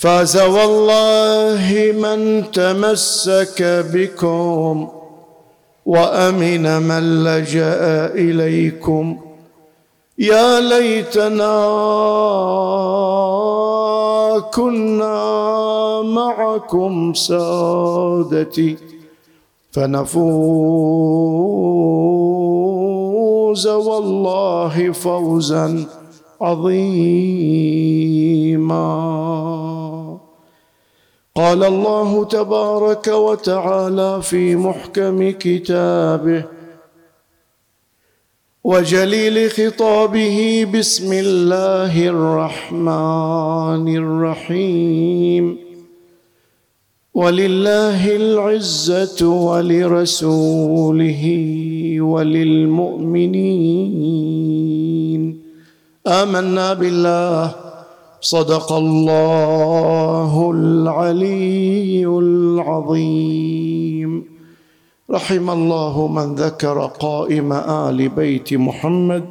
فاز والله من تمسك بكم وأمن من لجأ إليكم. يا ليتنا كنا معكم سادتي فنفوز والله فوزا عظيما. قال الله تبارك وتعالى في محكم كتابه وجليل خطابه بسم الله الرحمن الرحيم ولله العزة ولرسوله وللمؤمنين. آمنا بالله. صدق الله العلي العظيم. رحم الله من ذكر قائم آل بيت محمد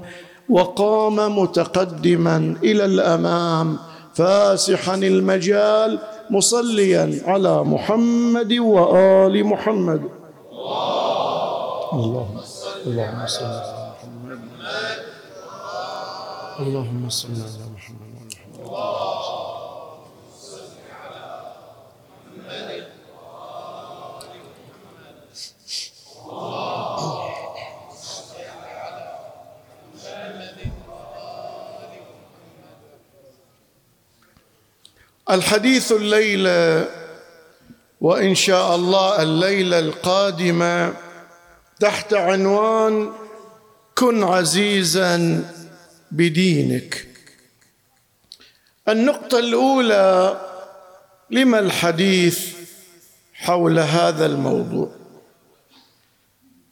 وقام متقدما إلى الأمام فاسحا المجال مصليا على محمد وآل محمد. اللهم صل على محمد. اللهم صل على محمد الحديث الليلة وإن شاء الله الليلة القادمة تحت عنوان كن عزيزا بدينك. النقطة الأولى لما الحديث حول هذا الموضوع؟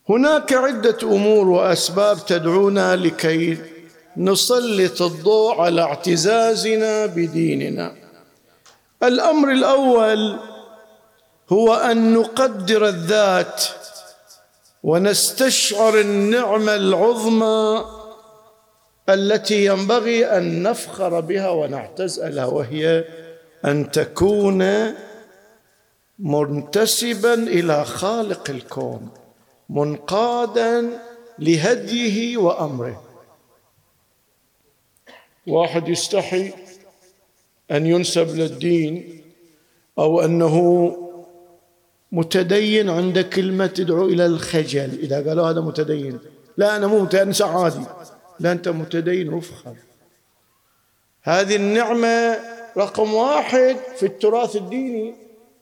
هناك عدة أمور وأسباب تدعونا لكي نسلط الضوء على اعتزازنا بديننا. الأمر الأول هو أن نقدر الذات ونستشعر النعمة العظمى التي ينبغي أن نفخر بها ونعتز لها وهي أن تكون منتسبا إلى خالق الكون منقادا لهديه وأمره. واحد يستحي أن ينسب للدين أو أنه متدين عند كلمة تدعو إلى الخجل. إذا قالوا هذا متدين لا أنا مو متدين عادي لا أنت متدين وافخر هذه النعمة رقم واحد في التراث الديني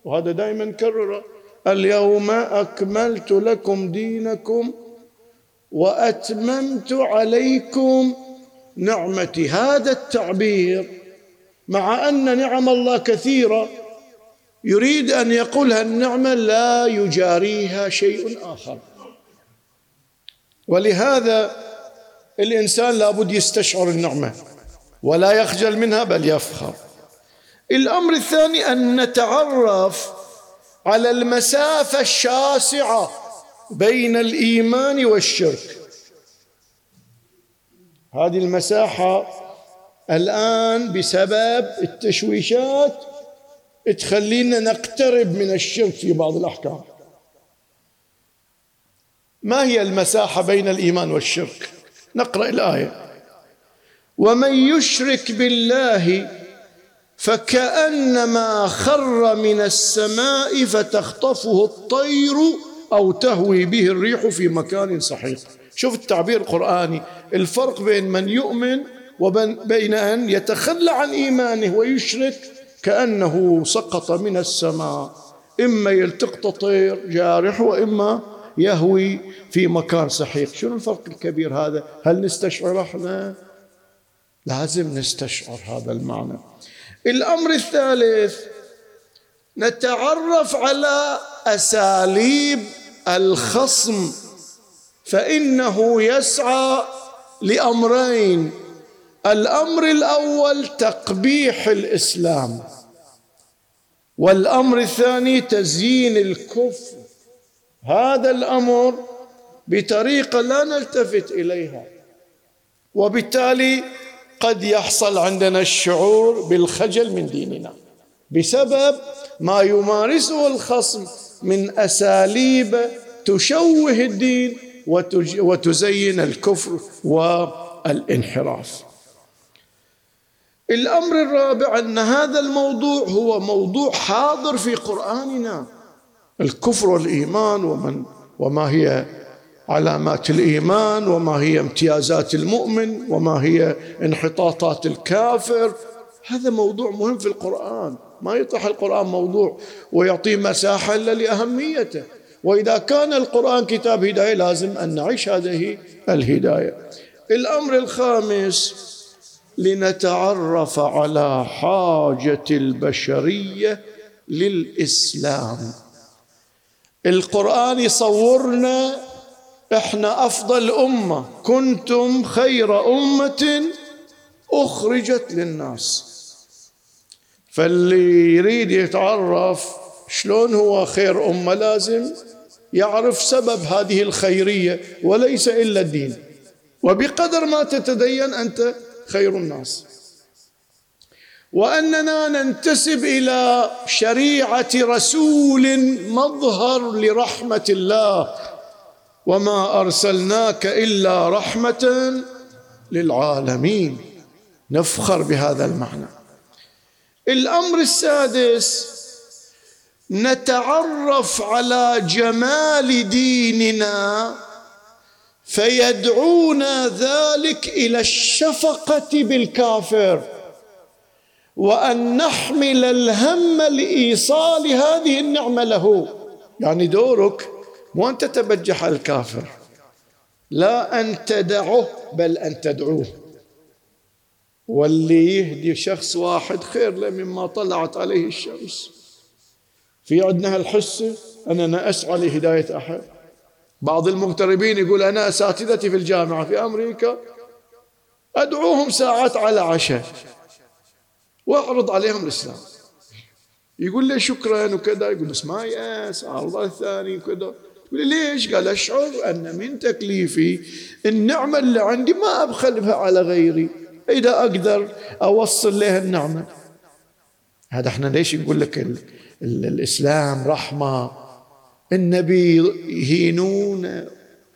وهذا دائما كرره اليوم أكملت لكم دينكم وأتممت عليكم نعمتي. هذا التعبير مع أن نعم الله كثيرة يريد أن يقولها النعمة لا يجاريها شيء آخر. ولهذا الإنسان لابد يستشعر النعمة ولا يخجل منها بل يفخر. الأمر الثاني أن نتعرف على المسافة الشاسعة بين الإيمان والشرك. هذه المساحة الآن بسبب التشويشات تخلينا نقترب من الشرك في بعض الأحكام. ما هي المساحة بين الإيمان والشرك؟ نقرأ الآية. ومن يشرك بالله فكأنما خر من السماء فتخطفه الطير أو تهوي به الريح في مكان سحيق شوف التعبير القرآني. الفرق بين من يؤمن وبين أن يتخلى عن إيمانه ويشرك كأنه سقط من السماء. إما يلتقط طير جارح وإما يهوي في مكان سحيق شنو الفرق الكبير هذا؟ هل نستشعر إحنا؟ لازم نستشعر هذا المعنى. الأمر الثالث نتعرف على أساليب الخصم فإنه يسعى لأمرين. الأمر الأول تقبيح الإسلام والأمر الثاني تزيين الكفر. هذا الأمر بطريقة لا نلتفت إليها. وبالتالي قد يحصل عندنا الشعور بالخجل من ديننا بسبب ما يمارسه الخصم من أساليب تشوه الدين وتزين الكفر والانحراف. الأمر الرابع أن هذا الموضوع هو موضوع حاضر في قرآننا. الكفر والإيمان ومن وما هي علامات الإيمان وما هي امتيازات المؤمن وما هي انحطاطات الكافر. هذا موضوع مهم في القرآن. ما يطرح القرآن موضوع ويعطيه مساحة إلا لأهميته. وإذا كان القرآن كتاب هداية لازم أن نعيش هذه الهداية. الأمر الخامس لنتعرف على حاجة البشرية للإسلام. القرآن يصورنا إحنا أفضل أمة. كنتم خير أمة أخرجت للناس. فاللي يريد يتعرف شلون هو خير أمة لازم يعرف سبب هذه الخيرية وليس إلا الدين. وبقدر ما تتدين أنت خير الناس. وأننا ننتسب إلى شريعة رسول مظهر لرحمة الله. وما أرسلناك إلا رحمة للعالمين. نفخر بهذا المعنى. الأمر السادس نتعرف على جمال ديننا فيدعونا ذلك إلى الشفقة بالكافر. وأن نحمل الهم لإيصال هذه النعمة له. يعني دورك مو أن تتبجح الكافر. لا أن تدعه بل أن تدعوه. واللي يهدي شخص واحد خير له مما طلعت عليه الشمس. في عندنا هالحسه أننا اسعى لهداية أحد. بعض المغتربين يقول أنا أساتذتي في الجامعة في أمريكا أدعوهم ساعات على عشاء. وأعرض عليهم الإسلام. يقول لي شكرا وكذا يقول بس ما يأس عرض الثاني وكذا. يقول لي ليش؟ قال أشعر أن من تكليفي النعمة اللي عندي ما أبخل بها على غيري. إذا أقدر أوصل له النعمة. هذا إحنا ليش نقول لك ال ال الإسلام رحمة؟ النبي يهينونه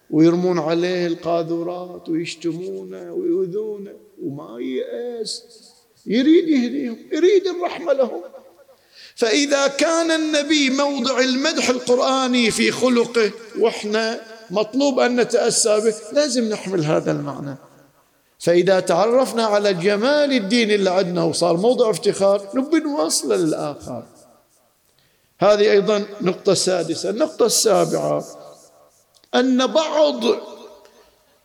ويرمون عليه القاذورات ويشتمونه ويؤذونه وما يأس. يريد يهديهم يريد الرحمة لهم. فإذا كان النبي موضع المدح القرآني في خلقه وإحنا مطلوب أن نتأسى به لازم نحمل هذا المعنى. فإذا تعرفنا على جمال الدين اللي عندنا وصار موضع افتخار نبي نوصله للآخر. هذه أيضا نقطة سادسة. النقطة السابعة أن بعض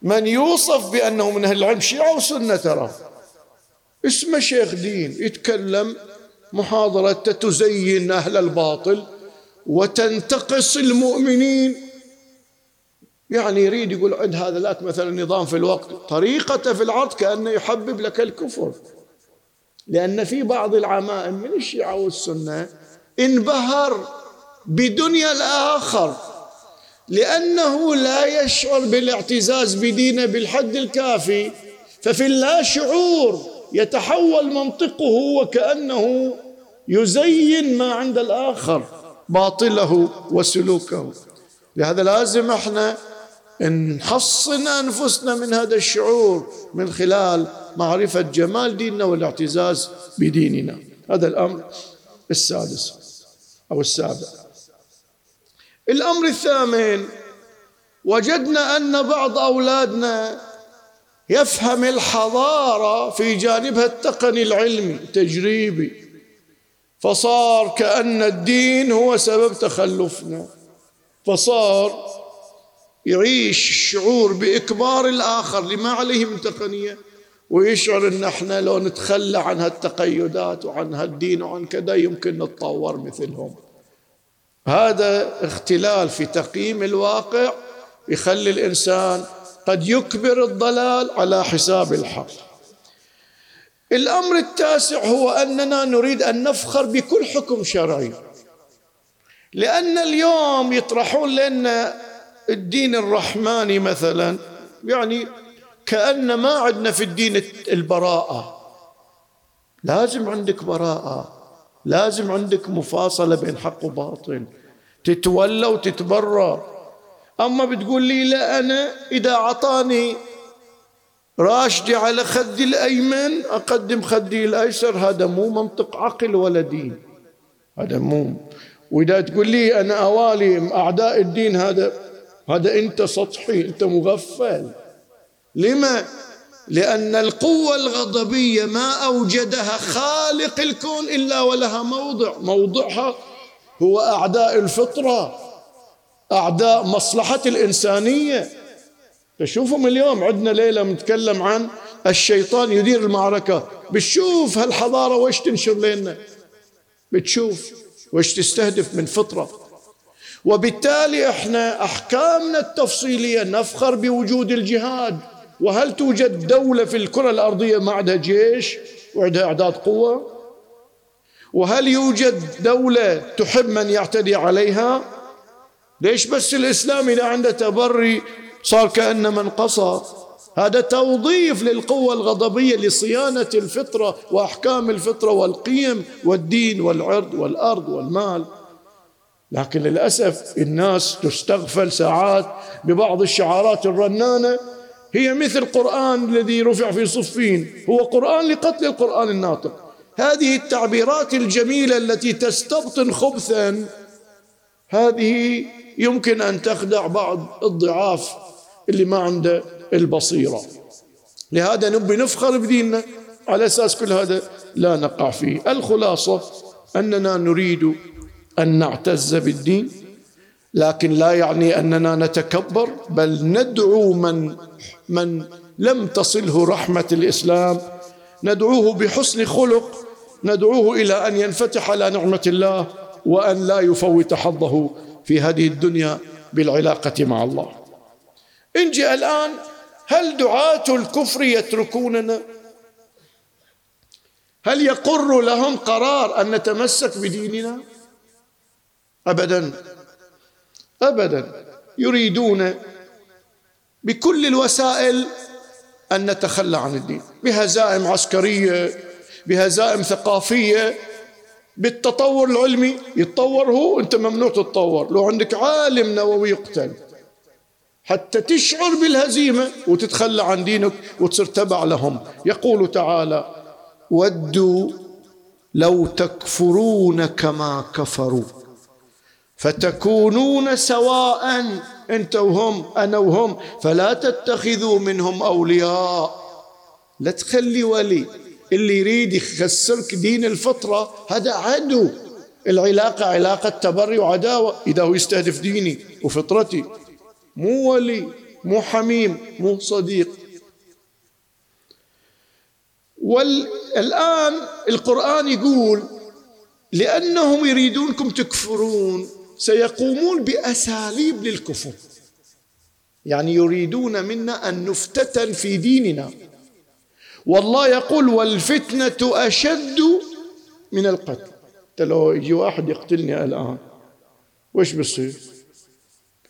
من يوصف بأنه من أهل العلم شيعة وسنة ترى. اسمه شيخ دين يتكلم محاضرة تزين أهل الباطل وتنتقص المؤمنين. يعني يريد يقول عند هذا ذاك مثلا نظام في الوقت. طريقته في العرض كأنه يحبب لك الكفر. لأن في بعض العمائم من الشيعة والسنة انبهر بدنيا الآخر لأنه لا يشعر بالاعتزاز بدينه بالحد الكافي. ففي اللا شعور. يتحول منطقه وكأنه يزين ما عند الآخر باطله وسلوكه. لهذا لازم إحنا نحصن أنفسنا من هذا الشعور من خلال معرفة جمال ديننا والاعتزاز بديننا. هذا الأمر السادس أو السابع. الأمر الثامن وجدنا أن بعض أولادنا يفهم الحضارة في جانبها التقني العلمي التجريبي فصار كأن الدين هو سبب تخلفنا. فصار يعيش الشعور بإكبار الآخر لما عليه من تقنية ويشعر إن إحنا لو نتخلى عن هالتقيدات وعن هالدين وعن كذا يمكن نتطور مثلهم. هذا اختلال في تقييم الواقع يخلي الإنسان قد يكبر الضلال على حساب الحق. الأمر التاسع هو أننا نريد أن نفخر بكل حكم شرعي. لأن اليوم يطرحون لنا الدين الرحماني مثلا يعني كأن ما عندنا في الدين البراءة. لازم عندك براءة. لازم عندك مفاصلة بين حق وباطل. تتولى وتتبرر. أما بتقول لي لا أنا إذا أعطاني راشدي على خدي الأيمن أقدم خدي الأيسر هذا مو منطق عقل ولا دين. هذا مو. وإذا تقول لي أنا أوالي أعداء الدين هذا هذا أنت سطحي أنت مغفل. لما؟ لأن القوة الغضبية ما أوجدها خالق الكون إلا ولها موضع. موضعها هو أعداء الفطرة. أعداء مصلحة الإنسانية. تشوفهم اليوم عندنا ليلة نتكلم عن الشيطان يدير المعركة. بتشوف هالحضارة وش تنشر لنا بتشوف وش تستهدف من فطرة. وبالتالي إحنا أحكامنا التفصيلية نفخر بوجود الجهاد. وهل توجد دولة في الكرة الأرضية ما عندها جيش وعندها أعداد قوة؟ وهل يوجد دولة تحب من يعتدي عليها؟ ليش بس الإسلام إذا عنده تبري صار كأن من قصى هذا توظيف للقوة الغضبية لصيانة الفطرة وأحكام الفطرة والقيم والدين والعرض والأرض والمال. لكن للأسف الناس تستغفل ساعات ببعض الشعارات الرنانة. هي مثل القرآن الذي رفع في صفين. هو قرآن لقتل القرآن الناطق. هذه التعبيرات الجميلة التي تستبطن خبثا هذه يمكن أن تخدع بعض الضعاف اللي ما عنده البصيرة. لهذا نبي نفخر بديننا. على أساس كل هذا لا نقع فيه. الخلاصة أننا نريد أن نعتز بالدين لكن لا يعني أننا نتكبر بل ندعو من من لم تصله رحمة الإسلام. ندعوه بحسن خلق ندعوه إلى أن ينفتح على نعمة الله وأن لا يفوت حظه في هذه الدنيا بالعلاقة مع الله. انجي الآن هل دعاة الكفر يتركوننا؟ هل يقر لهم قرار أن نتمسك بديننا؟ أبدا. أبدا. يريدون بكل الوسائل أن نتخلى عن الدين. بهزائم عسكرية بهزائم ثقافية بالتطور العلمي يتطور هو أنت ممنوع تتطور. لو عندك عالم نووي يقتل حتى تشعر بالهزيمة وتتخلى عن دينك وتصير تبع لهم. يقول تعالى ودوا لو تكفرون كما كفروا فتكونون سواء انت وهم أنا وهم. فلا تتخذوا منهم أولياء. لا تخلي ولي. اللي يريد يخسرك دين الفطرة هذا عدو. العلاقة علاقة تبري وعداوة. إذا هو يستهدف ديني وفطرتي مو ولي مو حميم مو صديق. والآن القرآن يقول لأنهم يريدونكم تكفرون سيقومون بأساليب للكفر. يعني يريدون منا أن نفتتن في ديننا. والله يقول والفتنة أشد من القتل. لو يجي واحد يقتلني الآن. وش بصير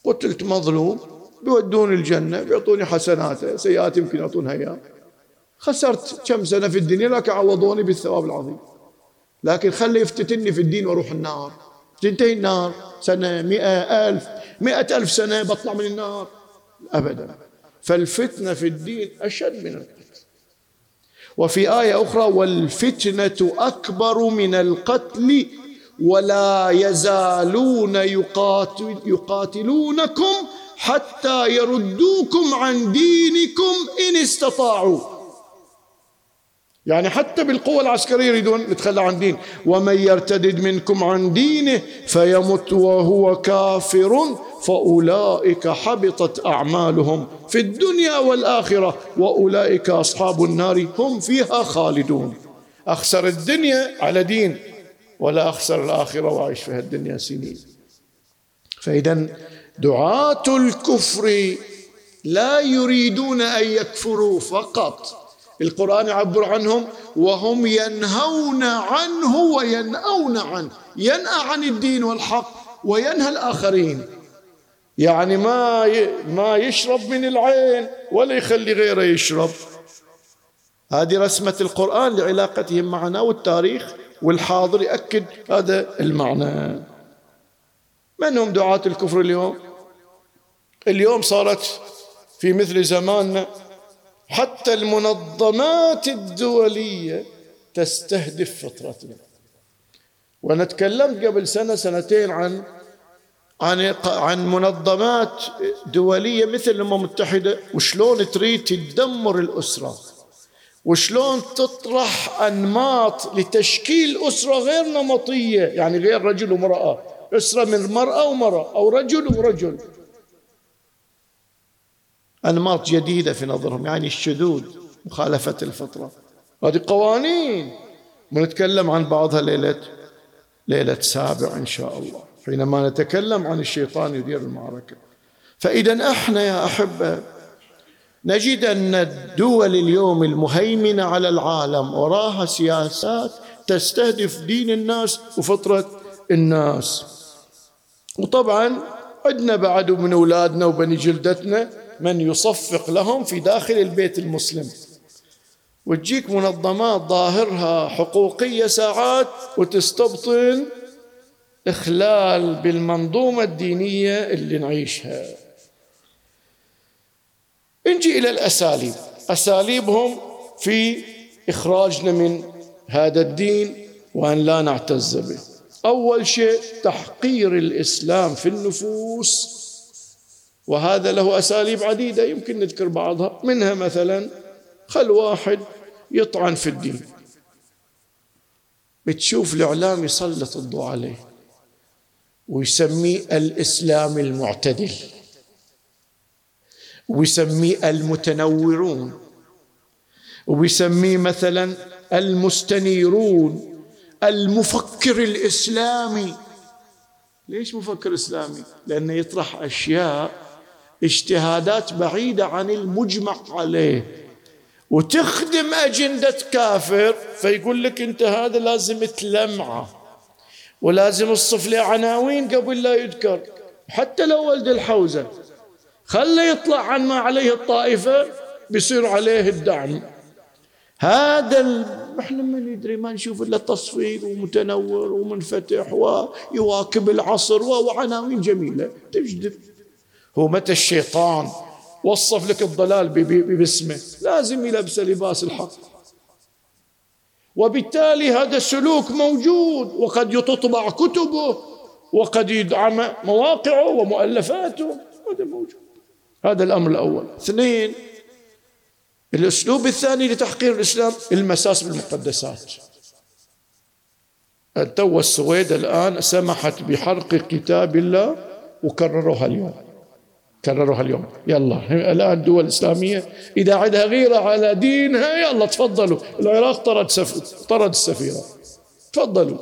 قتلت مظلوم بيودوني الجنة بيعطوني حسناته سيئات يمكن يعطونها إياه. خسرت كم سنة في الدنيا لكن عوضوني بالثواب العظيم. لكن خلي يفتتني في الدين وأروح النار. تنتهي النار سنة مئة ألف مئة ألف سنة بطلع من النار. أبدا. فالفتنة في الدين أشد من القتل. وفي آية أخرى والفتنة أكبر من القتل ولا يزالون يقاتل يقاتلونكم حتى يردوكم عن دينكم إن استطاعوا. يعني حتى بالقوة العسكرية يريدون نتخلى عن دين ومن يرتدد منكم عن دينه فيمت وهو كافر فأولئك حبطت أعمالهم في الدنيا والآخرة وأولئك أصحاب النار هم فيها خالدون. أخسر الدنيا على دين ولا أخسر الآخرة وأعيش في الدنيا سنين. فإذا دعاة الكفر لا يريدون أن يكفروا فقط. القرآن يعبر عنهم وهم ينهون عنه وينأون عنه. ينأى عن الدين والحق وينهى الآخرين. يعني ما ما يشرب من العين ولا يخلي غيره يشرب. هذه رسمة القرآن لعلاقتهم معنا والتاريخ والحاضر يأكد هذا المعنى. من هم دعاة الكفر اليوم؟ اليوم صارت في مثل زماننا حتى المنظمات الدولية تستهدف فطرتنا. وأنا تكلمت قبل سنة سنتين عن عن عن منظمات دولية مثل الأمم المتحدة وشلون تريد تدمر الأسرة وشلون تطرح أنماط لتشكيل أسرة غير نمطية يعني غير رجل ومرأة أسرة من مرأة ومرأة أو رجل ورجل. أنماط جديدة في نظرهم يعني الشذوذ مخالفة الفطرة. هذه قوانين. ونتكلم عن بعضها ليلة ليلة سابع إن شاء الله حينما نتكلم عن الشيطان يدير المعركة. فإذا إحنا يا أحبة نجد أن الدول اليوم المهيمنة على العالم وراها سياسات تستهدف دين الناس وفطرة الناس. وطبعا عندنا بعد من أولادنا وبني جلدتنا من يصفق لهم في داخل البيت المسلم. وتجيك منظمات ظاهرها حقوقية ساعات وتستبطن إخلال بالمنظومة الدينية اللي نعيشها. نجي إلى الأساليب. أساليبهم في إخراجنا من هذا الدين وأن لا نعتز به. أول شيء تحقير الإسلام في النفوس وهذا له أساليب عديدة يمكن نذكر بعضها. منها مثلا خل واحد يطعن في الدين. بتشوف الإعلام يسلط الضوء عليه ويسميه الإسلام المعتدل ويسميه المتنورون ويسميه مثلا المستنيرون المفكر الإسلامي. ليش مفكر إسلامي؟ لأنه يطرح أشياء اجتهادات بعيدة عن المجمع عليه. وتخدم أجندة كافر فيقول لك أنت هذا لازم تلمعه. ولازم تصف له عناوين قبل لا يذكر. حتى لو ولد الحوزة. خله يطلع عن ما عليه الطائفة بيصير عليه الدعم. هذا ال... إحنا ما ندري ما نشوف إلا تصفيق ومتنور ومنفتح ويواكب العصر وعناوين جميلة. تجذب هو متى الشيطان وصف لك الضلال باسمه؟ لازم يلبس لباس الحق. وبالتالي هذا السلوك موجود وقد تطبع كتبه وقد يدعم مواقعه ومؤلفاته. هذا موجود. هذا الأمر الأول. اثنين الأسلوب الثاني لتحقير الإسلام المساس بالمقدسات. تو السويد الآن سمحت بحرق كتاب الله وكرروها اليوم. كرروها اليوم. يلا. الآن الدول الإسلامية إذا عندها غيرة على دينها يلا تفضلوا. العراق طرد سف... طرد السفيرة. تفضلوا.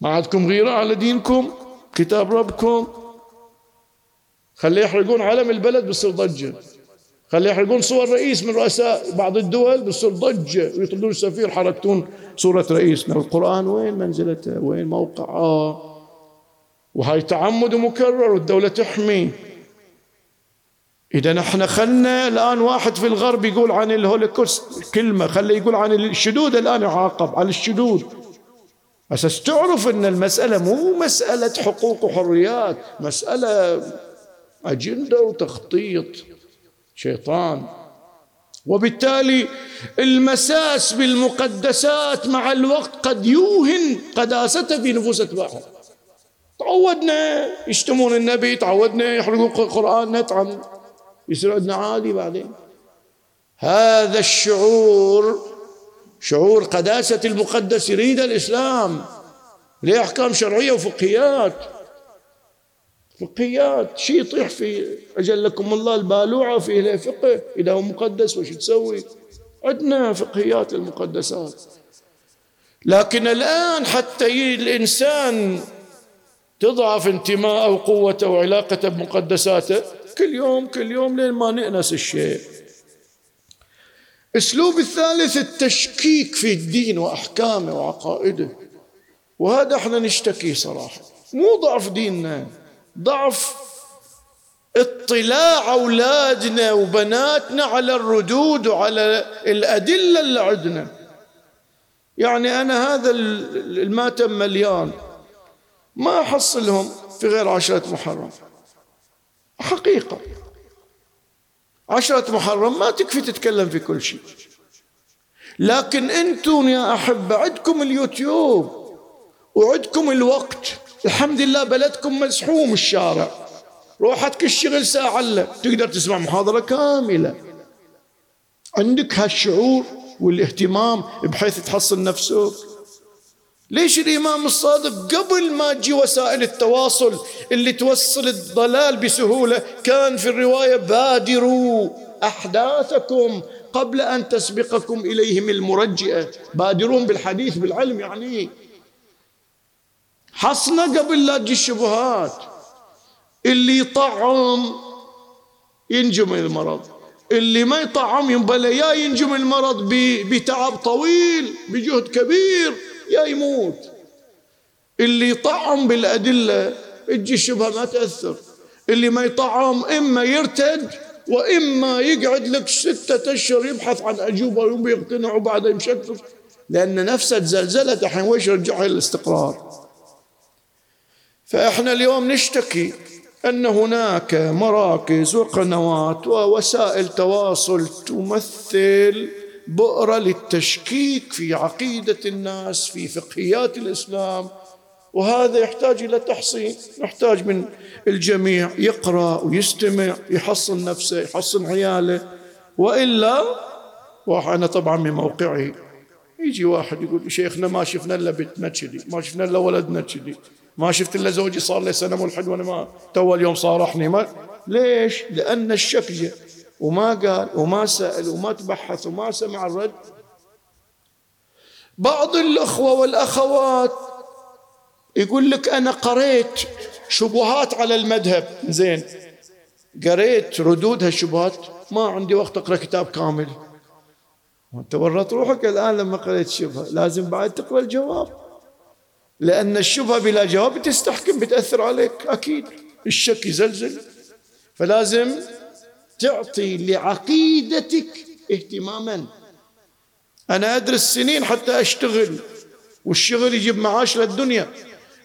ما عندكم غيرة على دينكم؟ كتاب ربكم؟ خليه يحرقون علم البلد بصير ضجة. خليه يحرقون صور رئيس من رؤساء بعض الدول بصير ضجة. ويطردون السفير حركتون صورة رئيسنا القرآن. وين منزلته؟ وين موقعه؟ وهاي تعمد مكرر والدولة تحمي. إذا إحنا خلنا الآن واحد في الغرب يقول عن الهولوكوست كلمة خليه يقول عن الشذوذ الآن يعاقب على الشذوذ أساس تعرف أن المسألة مو مسألة حقوق وحريات مسألة أجندة وتخطيط. شيطان. وبالتالي المساس بالمقدسات مع الوقت قد يوهن قداسته في نفوس أتباعه. تعودنا يشتمون النبي تعودنا يحرقون القرآن نطعم يصير عندنا عادي بعدين. هذا الشعور شعور قداسة المقدس يريد الإسلام له أحكام شرعية وفقهيات. فقهيات شيء يطيح في أجلكم الله البالوعة فيه له فقه إذا هو مقدس وش تسوي؟ عندنا فقهيات المقدسات لكن الآن حتى الإنسان تضعف انتماءه وقوته وعلاقته بمقدساته كل يوم كل يوم لين ما نأنس الشيء. أسلوب الثالث التشكيك في الدين وأحكامه وعقائده. وهذا إحنا نشتكي صراحة. مو ضعف ديننا ضعف اطلاع أولادنا وبناتنا على الردود وعلى الأدلة اللي عندنا. يعني أنا هذا الماتم مليان ما أحصلهم في غير عشرة محرم. حقيقة. عشرة محرم ما تكفي تتكلم في كل شيء. لكن أنتم يا أحبة عندكم اليوتيوب وعندكم الوقت. الحمد لله بلدكم مزحوم الشارع. روحتك الشغل ساعة لا تقدر تسمع محاضرة كاملة. عندك هالشعور والاهتمام بحيث تحصل نفسك. ليش الإمام الصادق قبل ما تجي وسائل التواصل اللي توصل الضلال بسهولة كان في الرواية بادروا أحداثكم قبل أن تسبقكم إليهم المرجئة. بادرون بالحديث بالعلم يعني. حصنا قبل لا تجي الشبهات. اللي يطعم ينجو من المرض. اللي ما يطعم ينبلى يا ينجو من المرض بتعب طويل بجهد كبير. يا يموت. اللي يطعم بالأدلة تجي الشبهة ما تأثر. اللي ما يطعم إما يرتد وإما يقعد لك ستة أشهر يبحث عن أجوبة ويقوم يقتنع وبعدها يمشكك لأن نفسه تزلزلت الحين ويش يرجعها للاستقرار فإحنا اليوم نشتكي أن هناك مراكز وقنوات ووسائل تواصل تمثل بؤرة للتشكيك في عقيدة الناس في فقهيات الإسلام وهذا يحتاج إلى تحصين نحتاج من الجميع يقرأ ويستمع يحصن نفسه يحصن عياله وإلا وأنا طبعا من موقعي يجي واحد يقول شيخنا ما شفنا إلا بنتنا كذي ما شفنا إلا ولدنا كذي ما شفت إلا زوجي صار له سنة ملحد وأنا ما تو اليوم صارحني ما ليش؟ لأن الشك وما قال وما سأل وما تبحث وما سمع الرد. بعض الأخوة والأخوات يقول لك أنا قريت شبهات على المذهب. زين. قريت ردود هالشبهات. ما عندي وقت أقرأ كتاب كامل. وانت ورط روحك الآن لما قريت شبهة. لازم بعد تقرأ الجواب. لأن الشبهة بلا جواب بتستحكم بتأثر عليك. أكيد. الشك يزلزل. فلازم تعطي لعقيدتك اهتماما. أنا أدرس سنين حتى أشتغل والشغل يجيب معاش للدنيا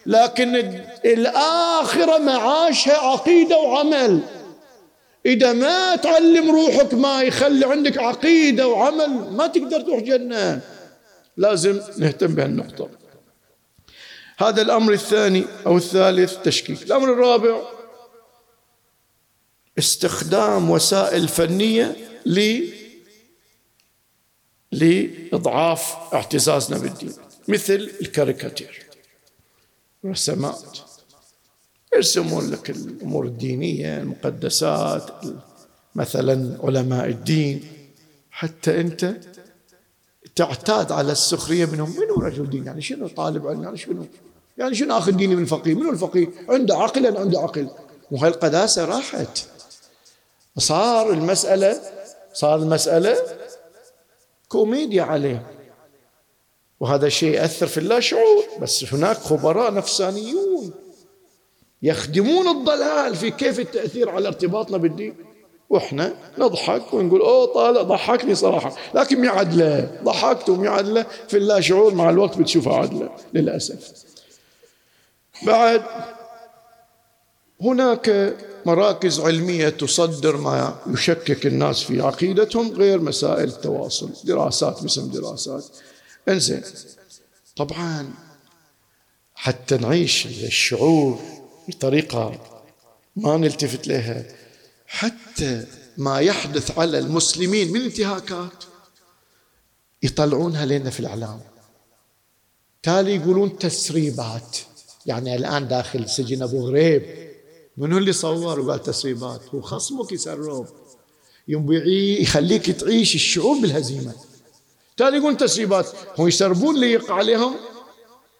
لكن الآخرة معاشها عقيدة وعمل. إذا ما تعلم روحك ما يخلي عندك عقيدة وعمل ما تقدر تروح جنة. لازم نهتم بهالنقطة. هذا الأمر الثاني أو الثالث تشكيك. الأمر الرابع استخدام وسائل فنية ل لإضعاف اعتزازنا بالدين مثل الكاريكاتير رسمات يرسمون لك الأمور الدينية المقدسات مثلا علماء الدين. حتى أنت تعتاد على السخرية منهم. منو رجل دين؟ يعني شنو طالب علم؟ يعني شنو؟ يعني شنو اخذ ديني من الفقيه منو الفقيه؟ عنده عقل عنده عقل. وهي القداسة راحت. صار المسألة صار المسألة كوميديا عليه. وهذا الشيء يأثر في اللاشعور بس هناك خبراء نفسانيون يخدمون الضلال في كيف التأثير على ارتباطنا بالدين. وإحنا نضحك ونقول أوه طالع ضحكني صراحة. لكن مي عدلة ضحكت ومي عدلة. في اللاشعور مع الوقت بتشوفها عدلة للأسف. بعد هناك مراكز علمية تصدر ما يشكك الناس في عقيدتهم غير مسائل التواصل دراسات باسم دراسات. انزين طبعا حتى نعيش الشعور بطريقة ما نلتفت لها. حتى ما يحدث على المسلمين من انتهاكات يطلعونها لنا في الإعلام. تالي يقولون تسريبات. يعني الآن داخل سجن أبو غريب. من هو اللي صور وقال تسريبات؟ هو خصمك يسرب. يوم يخليك تعيش الشعور بالهزيمة. تالي يقول تسريبات. هم يسربون اللي يقع عليهم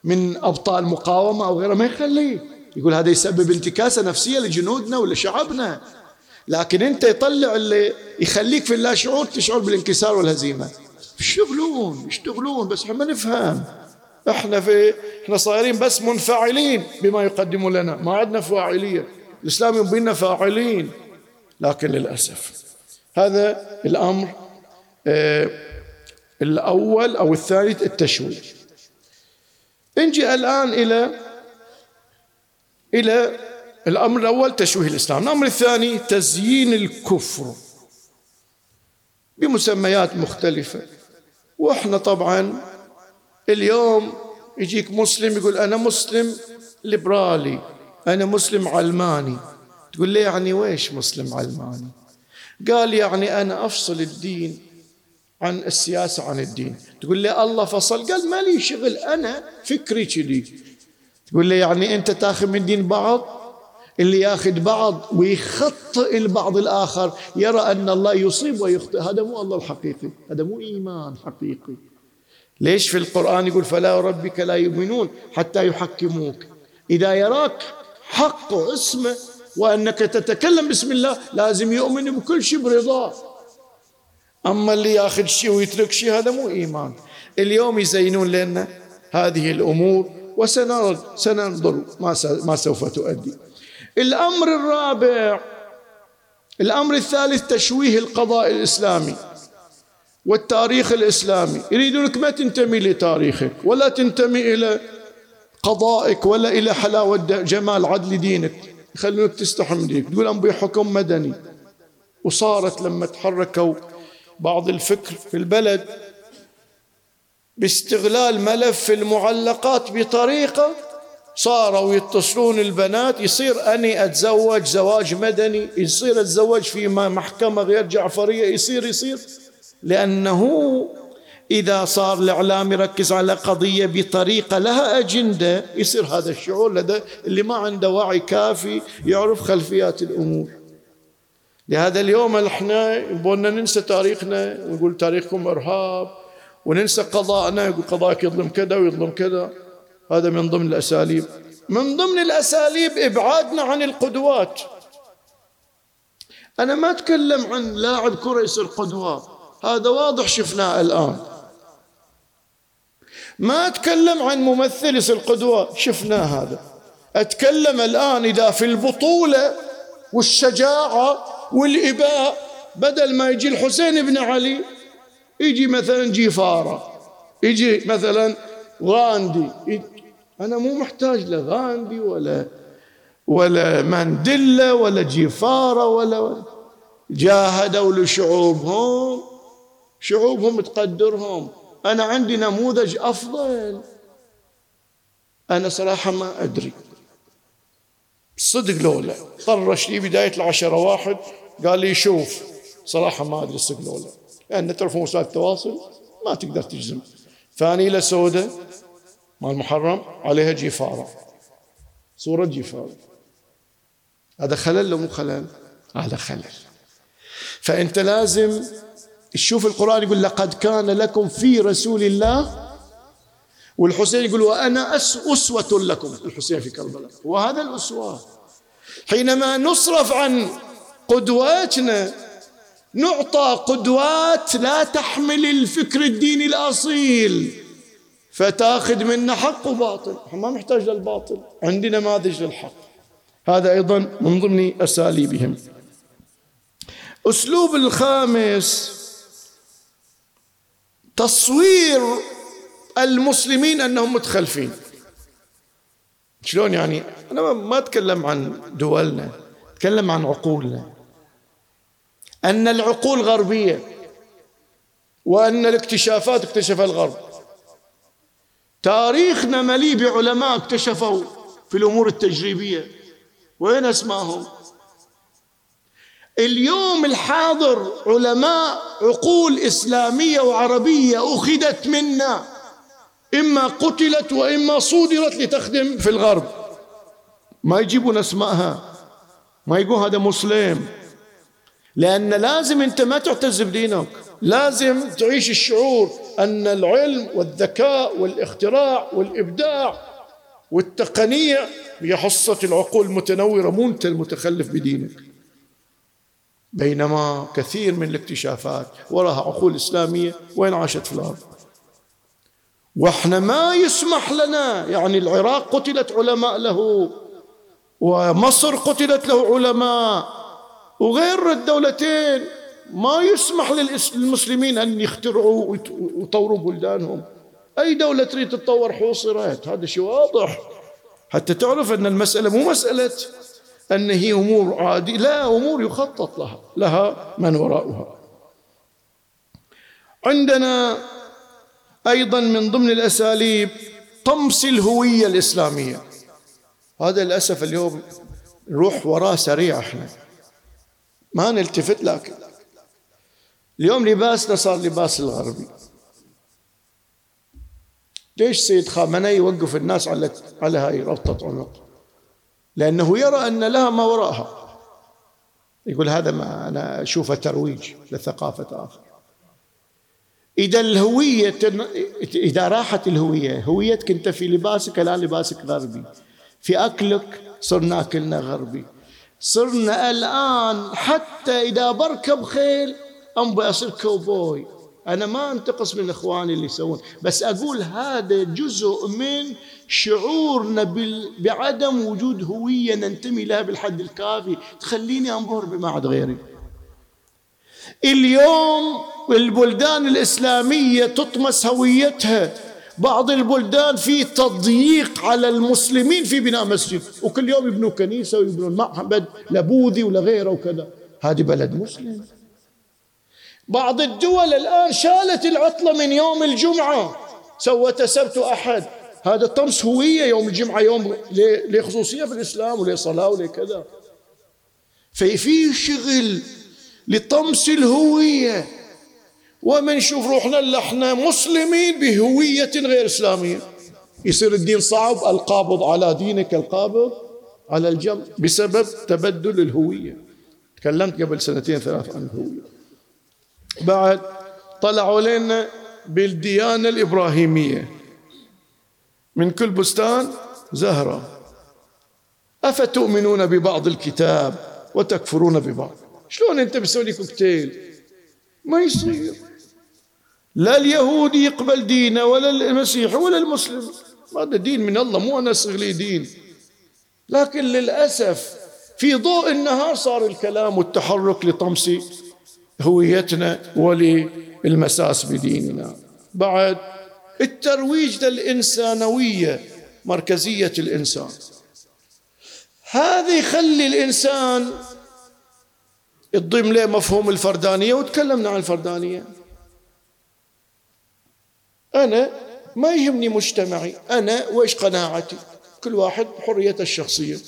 من أبطال مقاومة أو غيره. ما يخليه. يقول هذا يسبب انتكاسة نفسية لجنودنا ولا شعبنا. لكن أنت يطلع اللي يخليك في اللاشعور تشعر بالانكسار والهزيمة. يشتغلون يشتغلون بس إحنا ما نفهم. إحنا في إحنا صايرين بس منفعلين بما يقدموا لنا. ما عندنا فاعلية. الإسلام يبينا فاعلين لكن للأسف هذا الأمر آه الأول أو الثاني التشويه. نجي الآن إلى إلى الأمر الأول تشويه الإسلام الأمر الثاني تزيين الكفر بمسميات مختلفة. وإحنا طبعا اليوم يجيك مسلم يقول أنا مسلم ليبرالي. أنا مسلم علماني. تقول لي يعني ويش مسلم علماني؟ قال يعني أنا أفصل الدين عن السياسة عن الدين. تقول لي الله فصل. قال ما لي شغل أنا فكري كذي. تقول لي يعني أنت تاخذ من دين بعض اللي ياخذ بعض ويخطئ البعض الآخر. يرى أن الله يصيب ويخطئ. هذا مو الله الحقيقي. هذا مو إيمان حقيقي. ليش في القرآن يقول فلا ربك لا يؤمنون حتى يحكموك؟ إذا يراك حق اسمه وأنك تتكلم بسم الله لازم يؤمن بكل شيء برضاه أما اللي ياخذ شيء ويترك شيء هذا مو إيمان. اليوم يزينون لنا هذه الأمور وسننظر ما سوف تؤدي. الأمر الرابع الأمر الثالث تشويه القضاء الإسلامي والتاريخ الإسلامي. يريدونك ما تنتمي لتاريخك ولا تنتمي إلى قضائك ولا إلى حلاوة جمال عدل دينك. يخلونك تستحم دينك. تقول أنبي حكم مدني. وصارت لما تحركوا بعض الفكر في البلد باستغلال ملف المعلقات بطريقة صاروا يتصلون البنات يصير أني أتزوج زواج مدني يصير أتزوج في محكمة غير جعفرية يصير يصير. لأنه إذا صار الإعلام يركز على قضية بطريقة لها أجندة يصير هذا الشعور لدى اللي ما عنده وعي كافي يعرف خلفيات الأمور. لهذا اليوم إحنا يبغونا ننسى تاريخنا ونقول تاريخكم إرهاب وننسى قضاءنا يقول قضاءك يظلم كذا ويظلم كذا. هذا من ضمن الأساليب. من ضمن الأساليب إبعادنا عن القدوات. أنا ما أتكلم عن لاعب كرة يصير قدوة هذا واضح شفناه الآن. ما أتكلم عن ممثل يصير قدوة. شفناه هذا. أتكلم الآن إذا في البطولة والشجاعة والإباء بدل ما يجي الحسين بن علي يجي مثلا جيفارة يجي مثلا غاندي. أنا مو محتاج لغاندي ولا ولا مانديلا ولا جيفارة ولا جاهدوا لشعوبهم. شعوبهم تقدرهم. أنا عندي نموذج أفضل. أنا صراحة ما أدري. صدق لولا طرش لي بداية العشرة واحد قال لي شوف صراحة ما أدري صدق لولا لأن تعرفون وسائل التواصل ما تقدر تجزم. فانيلة سوداء مال محرم عليها جفارة صورة جفارة هذا خلل لو مو خلل؟ هذا خلل. فأنت لازم تشوف القرآن يقول لقد كان لكم في رسول الله والحسين يقول وأنا أسوة لكم الحسين في كربلاء وهذا الأسوة. حينما نصرف عن قدواتنا نعطى قدوات لا تحمل الفكر الديني الأصيل فتأخذ منا حق وباطل. ما نحتاج للباطل عندي نماذج للحق هذا أيضا من ضمن أساليبهم. أسلوب الخامس تصوير المسلمين أنهم متخلفين. شلون يعني؟ أنا ما أتكلم عن دولنا أتكلم عن عقولنا. أن العقول غربية وأن الاكتشافات اكتشفها الغرب. تاريخنا مليء بعلماء اكتشفوا في الأمور التجريبية. وين أسماهم اليوم الحاضر علماء عقول إسلامية وعربية أخذت منا إما قتلت وإما صودرت لتخدم في الغرب. ما يجيبون أسماءها ما يقول هذا مسلم. لأن لازم أنت ما تعتز بدينك لازم تعيش الشعور أن العلم والذكاء والاختراع والإبداع والتقنية هي حصة العقول المتنورة مو أنت المتخلف بدينك. بينما كثير من الاكتشافات وراها عقول إسلامية وين عاشت في الأرض. وإحنا ما يسمح لنا يعني العراق قتلت علماء له ومصر قتلت له علماء وغير الدولتين. ما يسمح للمسلمين أن يخترعوا ويطوروا بلدانهم. أي دولة تريد تتطور حوصرت هذا شيء واضح. حتى تعرف أن المسألة مو مسألة أن هي أمور عادية لا أمور يخطط لها لها من وراءها. عندنا أيضا من ضمن الأساليب طمس الهوية الإسلامية. هذا للأسف اليوم نروح وراه سريع إحنا. ما نلتفت لكن اليوم لباسنا صار لباس الغربي. ليش سيد خامنئي يوقف الناس على على هاي ربطة عنق؟ لأنه يرى أن لها ما وراءها. يقول هذا ما أنا أشوفه ترويج لثقافة آخر. إذا الهوية إذا راحت الهوية هويتك أنت في لباسك لا لباسك غربي. في أكلك صرنا أكلنا غربي. صرنا الآن حتى إذا بركب خيل أنبي أصير كوبوي أنا ما أنتقص من إخواني اللي يسوون بس أقول هذا جزء من شعورنا بعدم وجود هوية ننتمي لها بالحد الكافي. تخليني أنظر بما عاد غيري. اليوم البلدان الإسلامية تطمس هويتها. بعض البلدان في تضييق على المسلمين في بناء مسجد. وكل يوم يبنوا كنيسة ويبنوا معبد لبوذي ولغيره وكذا. هذه بلد مسلم. بعض الدول الآن شالت العطلة من يوم الجمعة. سوت سبت أحد. هذا طمس هوية يوم الجمعة يوم لخصوصية في الإسلام ولصلاة ولكذا ففي شغل لطمس الهوية. ومن شوف روحنا اللي إحنا مسلمين بهوية غير إسلامية. يصير الدين صعب القابض على دينك القابض على الجنب بسبب تبدل الهوية. تكلمت قبل سنتين ثلاث عن الهوية. بعد طلعوا لنا بالديانة الإبراهيمية. من كل بستان زهرة. أفتؤمنون ببعض الكتاب وتكفرون ببعض؟ شلون أنت بتسوي لي كوكتيل؟ ما يصير. لا اليهودي يقبل دينه ولا المسيح ولا المسلم. هذا دين من الله مو أنا لي دين. لكن للأسف في ضوء النهار صار الكلام والتحرك لطمس هويتنا وللمساس بديننا. بعد الترويج للإنسانوية مركزية الإنسان. هذا يخلي الإنسان يضم له مفهوم الفردانية وتكلمنا عن الفردانية. أنا ما يهمني مجتمعي أنا وإيش قناعتي؟ كل واحد حريته الشخصية.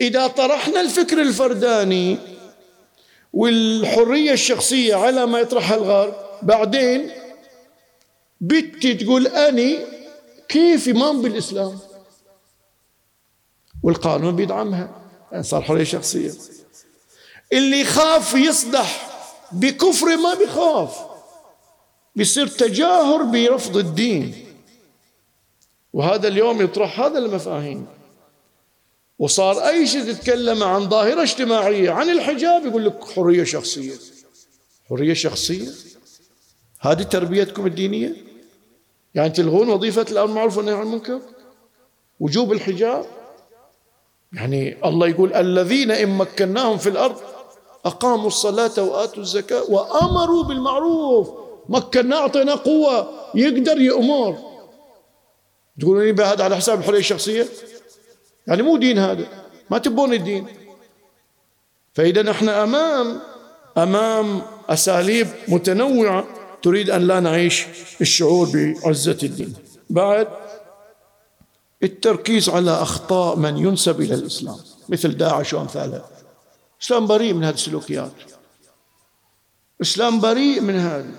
إذا طرحنا الفكر الفرداني والحرية الشخصية على ما يطرحها الغرب بعدين بنتي تقول أني كيف إمام بالإسلام؟ والقانون بيدعمها. يعني صار حرية شخصية. اللي يخاف يصدح بكفر ما بيخاف. بيصير تجاهر برفض الدين. وهذا اليوم يطرح هذا المفاهيم. وصار أي شيء تتكلم عن ظاهرة اجتماعية عن الحجاب يقول لك حرية شخصية. حرية شخصية. هذه تربيتكم الدينية؟ يعني تلغون وظيفة الأمر المعروف والنهي عن المنكر؟ وجوب الحجاب؟ يعني الله يقول الذين إن مكناهم في الأرض أقاموا الصلاة وآتوا الزكاة وأمروا بالمعروف. مكنا أعطينا قوة يقدر يأمر. تقولون لي هذا على حساب الحرية الشخصية؟ يعني مو دين هذا. ما تبون الدين. فإذا نحن أمام أمام أساليب متنوعة تريد أن لا نعيش الشعور بعزة الدين. بعد التركيز على أخطاء من ينسب إلى الإسلام. مثل داعش وأمثالها. الإسلام بريء من هذه السلوكيات. الإسلام بريء من هذه.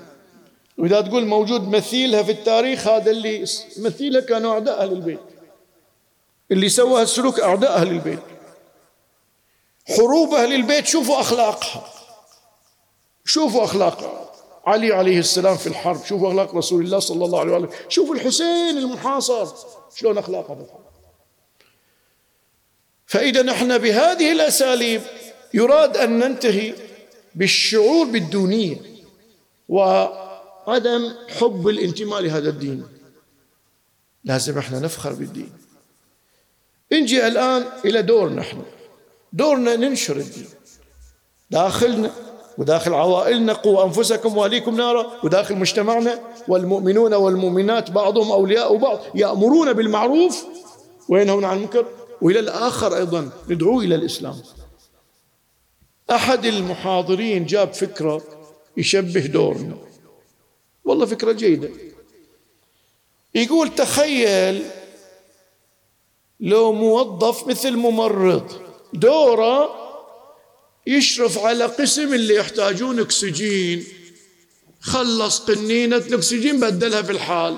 وإذا تقول موجود مثيلها في التاريخ هذا اللي مثيلها كانوا أعداء أهل البيت. اللي سوى هالسلوك أعداء أهل البيت. حروب أهل البيت شوفوا أخلاقها. شوفوا أخلاق علي عليه السلام في الحرب شوفوا أخلاق رسول الله صلى الله عليه وسلم شوفوا الحسين المحاصر شلون أخلاقه في الحرب. فإذا نحن بهذه الأساليب يراد أن ننتهي بالشعور بالدونية وعدم حب الانتماء لهذا الدين. لازم إحنا نفخر بالدين. نجي الآن إلى دورنا إحنا. دورنا ننشر الدين داخلنا وداخل عوائلنا قوا أنفسكم وأهليكم نارا وداخل مجتمعنا والمؤمنون والمؤمنات بعضهم أولياء بعض يأمرون بالمعروف وينهون عن المنكر. وإلى الآخر أيضا ندعو إلى الإسلام. أحد المحاضرين جاب فكرة يشبه دورنا. والله فكرة جيدة. يقول تخيل لو موظف مثل ممرض دوره يشرف على قسم اللي يحتاجون أكسجين. خلص قنينة الاكسجين بدلها في الحال.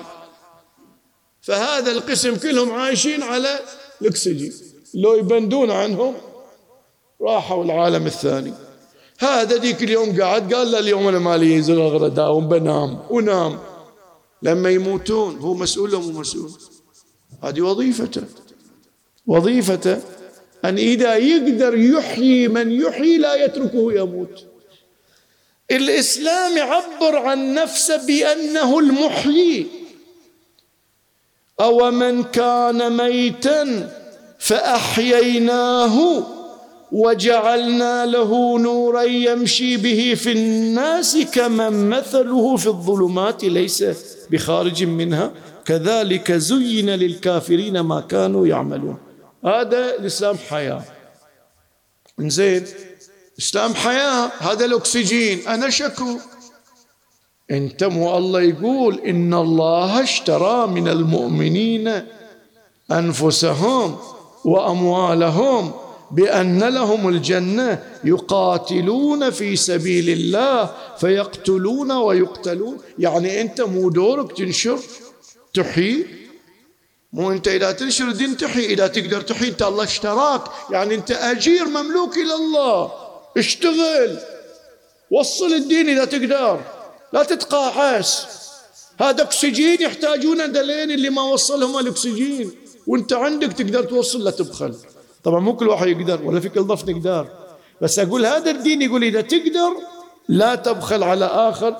فهذا القسم كلهم عايشين على الأكسجين. لو يبندون عنهم راحوا العالم الثاني. هذا ذيك اليوم قاعد قال له اليوم أنا مالي ينزل داوم بنام ونام. لما يموتون هو مسؤول مو مسؤول؟ هذه وظيفته. وظيفته أن إذا يقدر يحيي من يحيي لا يتركه يموت. الإسلام يعبر عن نفسه بأنه المحيي. أو من كان ميتا فأحييناه وجعلنا له نورا يمشي به في الناس كمن مثله في الظلمات ليس بخارج منها. كذلك زين للكافرين ما كانوا يعملون. هذا الإسلام حياة. زين إسلام حياة هذا الأكسجين. أنا شكو. أنت مو الله يقول إن الله اشترى من المؤمنين أنفسهم وأموالهم بأن لهم الجنة يقاتلون في سبيل الله فيقتلون ويقتلون. يعني أنت مو دورك تنشر تحيي مو انت اذا تنشر الدين تحيي اذا تقدر تحيي انت الله اشتراك. يعني انت اجير مملوك إلى الله. اشتغل. وصل الدين اذا تقدر. لا تتقاعس. هذا اكسجين يحتاجون دلين اللي ما وصلهم الاكسجين. وانت عندك تقدر توصل لا تبخل. طبعا مو كل واحد يقدر ولا في كل ضف نقدر. بس أقول هذا الدين يقول إذا تقدر لا تبخل على آخر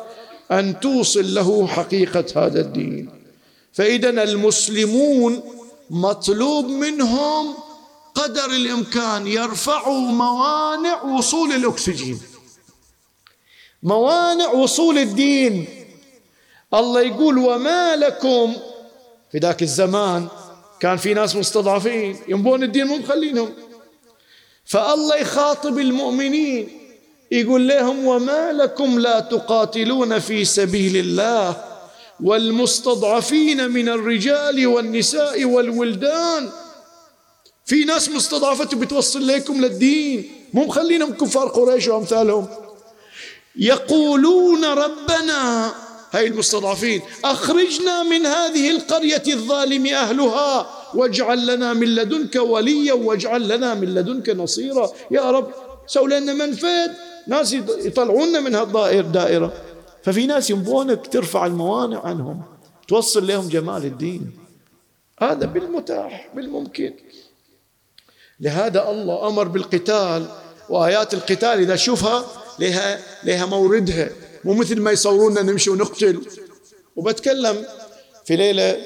أن توصل له حقيقة هذا الدين. فإذا المسلمون مطلوب منهم قدر الإمكان يرفعوا موانع وصول الأكسجين. موانع وصول الدين. الله يقول وما لكم. في ذاك الزمان كان في ناس مستضعفين ينبون الدين مو مخلينهم. فالله يخاطب المؤمنين يقول لهم وما لكم لا تقاتلون في سبيل الله. والمستضعفين من الرجال والنساء والولدان. في ناس مستضعفة بتوصل لكم للدين. مو مخلينهم كفار قريش وأمثالهم. يقولون ربنا هاي المستضعفين أخرجنا من هذه القرية الظالم أهلها واجعل لنا من لدنك وليا واجعل لنا من لدنك نصيرا. يا رب سو لنا منفذ. ناس يطلعونا من هالدائرة ففي ناس ينبونك ترفع الموانع عنهم توصل لهم جمال الدين. هذا بالمتاح بالممكن. لهذا الله أمر بالقتال وآيات القتال إذا شوفها لها لها موردها. مو مثل ما يصوروننا نمشي ونقتل. وبتكلم في ليلة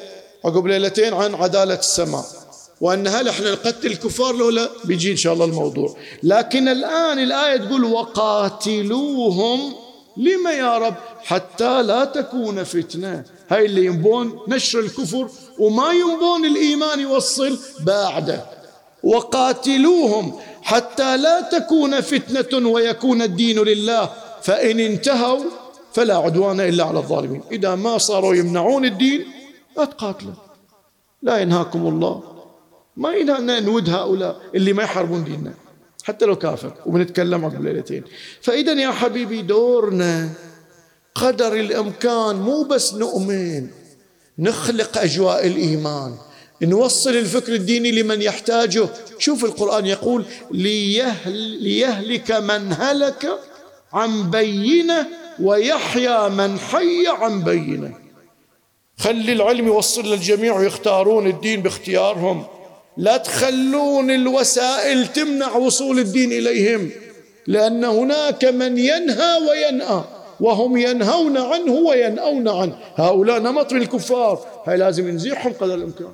عقب ليلتين عن عدالة السماء وأن هل إحنا نقتل الكفار لو لا بيجي إن شاء الله الموضوع. لكن الآن الآية تقول وقاتلوهم لما يا رب حتى لا تكون فتنة؟ هاي اللي ينبون نشر الكفر وما ينبون الإيمان يوصل بعده. وقاتلوهم حتى لا تكون فتنة ويكون الدين لله. فإن انتهوا فلا عدوان إلا على الظالمين. إذا ما صاروا يمنعون الدين لا تقاتلوا. لا ينهاكم الله. ما ينهى نود هؤلاء اللي ما يحاربون ديننا. حتى لو كافر وبنتكلم عقب ليلتين. فإذا يا حبيبي دورنا. قدر الإمكان مو بس نؤمن نخلق أجواء الإيمان. نوصل الفكر الديني لمن يحتاجه. شوف القرآن يقول ليهل ليهلك من هلك عن بينة ويحيى من حي عن بينة. خلي العلم يوصل للجميع ويختارون الدين باختيارهم. لا تخلون الوسائل تمنع وصول الدين إليهم لأن هناك من ينهى وينأى وهم ينهون عنه وينأون عنه. هؤلاء نمط من الكفار هاي لازم نزيحهم قدر الإمكان.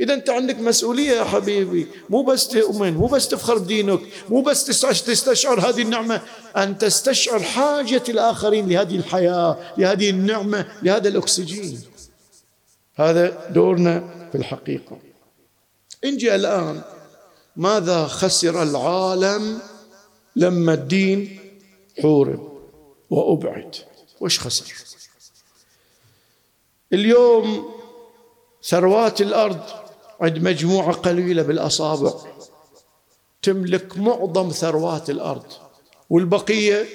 إذا أنت عندك مسؤولية يا حبيبي. مو بس تؤمن مو بس تفخر بدينك مو بس تستشعر هذه النعمة. أن تستشعر حاجة الآخرين لهذه الحياة لهذه النعمة لهذا الأكسجين. هذا دورنا في الحقيقة. انجي الآن. ماذا خسر العالم لما الدين حورب وأبعد؟ وش خسر؟ اليوم ثروات الأرض عند مجموعة قليلة بالأصابع تملك معظم ثروات الأرض والبقية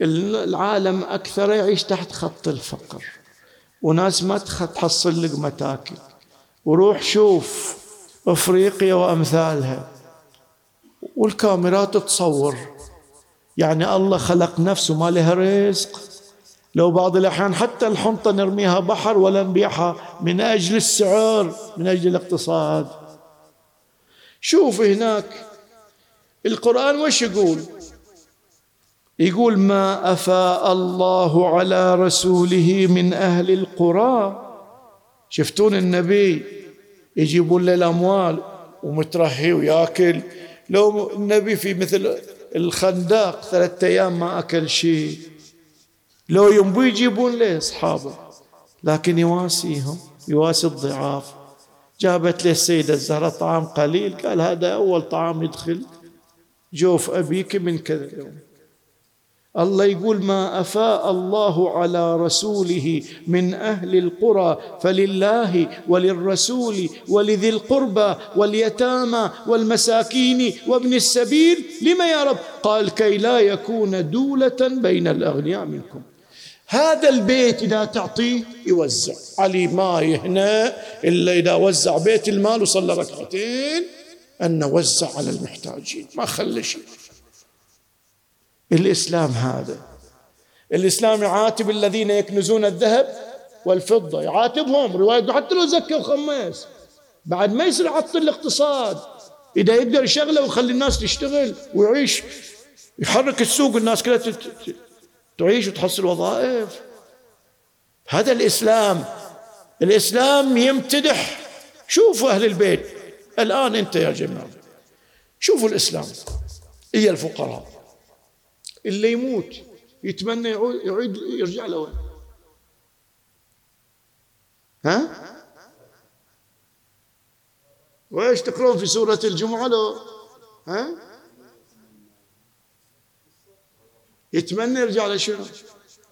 العالم أكثر يعيش تحت خط الفقر وناس ما تحصل لقمة تاكل. وروح شوف أفريقيا وأمثالها والكاميرات تصور. يعني الله خلق نفسه ما لها رزق. لو بعض الأحيان حتى الحنطة نرميها بحر ولا نبيعها من أجل السعر من أجل الاقتصاد. شوف هناك القرآن وش يقول؟ يقول ما أفاء الله على رسوله من أهل القرى شفتون النبي يجيبون له الأموال ومترهي وياكل لو النبي في مثل الخندق ثلاثة أيام ما أكل شيء. لو ينبو يجيبون له أصحابه. لكن يواسيهم يواسي الضعاف. جابت له السيدة الزهرة طعام قليل قال هذا أول طعام يدخل. جوف أبيك من كذا يوم الله يقول ما أفاء الله على رسوله من أهل القرى فلله وللرسول ولذي القربى واليتامى والمساكين وابن السبيل. لما يا رب؟ قال كي لا يكون دولة بين الأغنياء منكم. هذا البيت إذا تعطيه يوزع. علي ما يهنى إلا إذا وزع بيت المال وصلى ركعتين أن نوزع على المحتاجين. ما خلى شيء. الإسلام هذا. الإسلام يعاتب الذين يكنزون الذهب والفضة يعاتبهم. رواية حتى لو زكى وخمس بعد ما يصير يعطل الاقتصاد. إذا يقدر يشغله ويخلي الناس تشتغل ويعيش يحرك السوق الناس كلها تعيش وتحصل وظائف. هذا الإسلام. الإسلام يمتدح. شوفوا أهل البيت. الآن أنت يا جماعة شوفوا الإسلام. هي الفقراء. اللي يموت يتمنى يعود يرجع له. وين ها؟ وإيش تقرون في سورة الجمعة لو؟ ها؟ يتمنى يرجع لشنو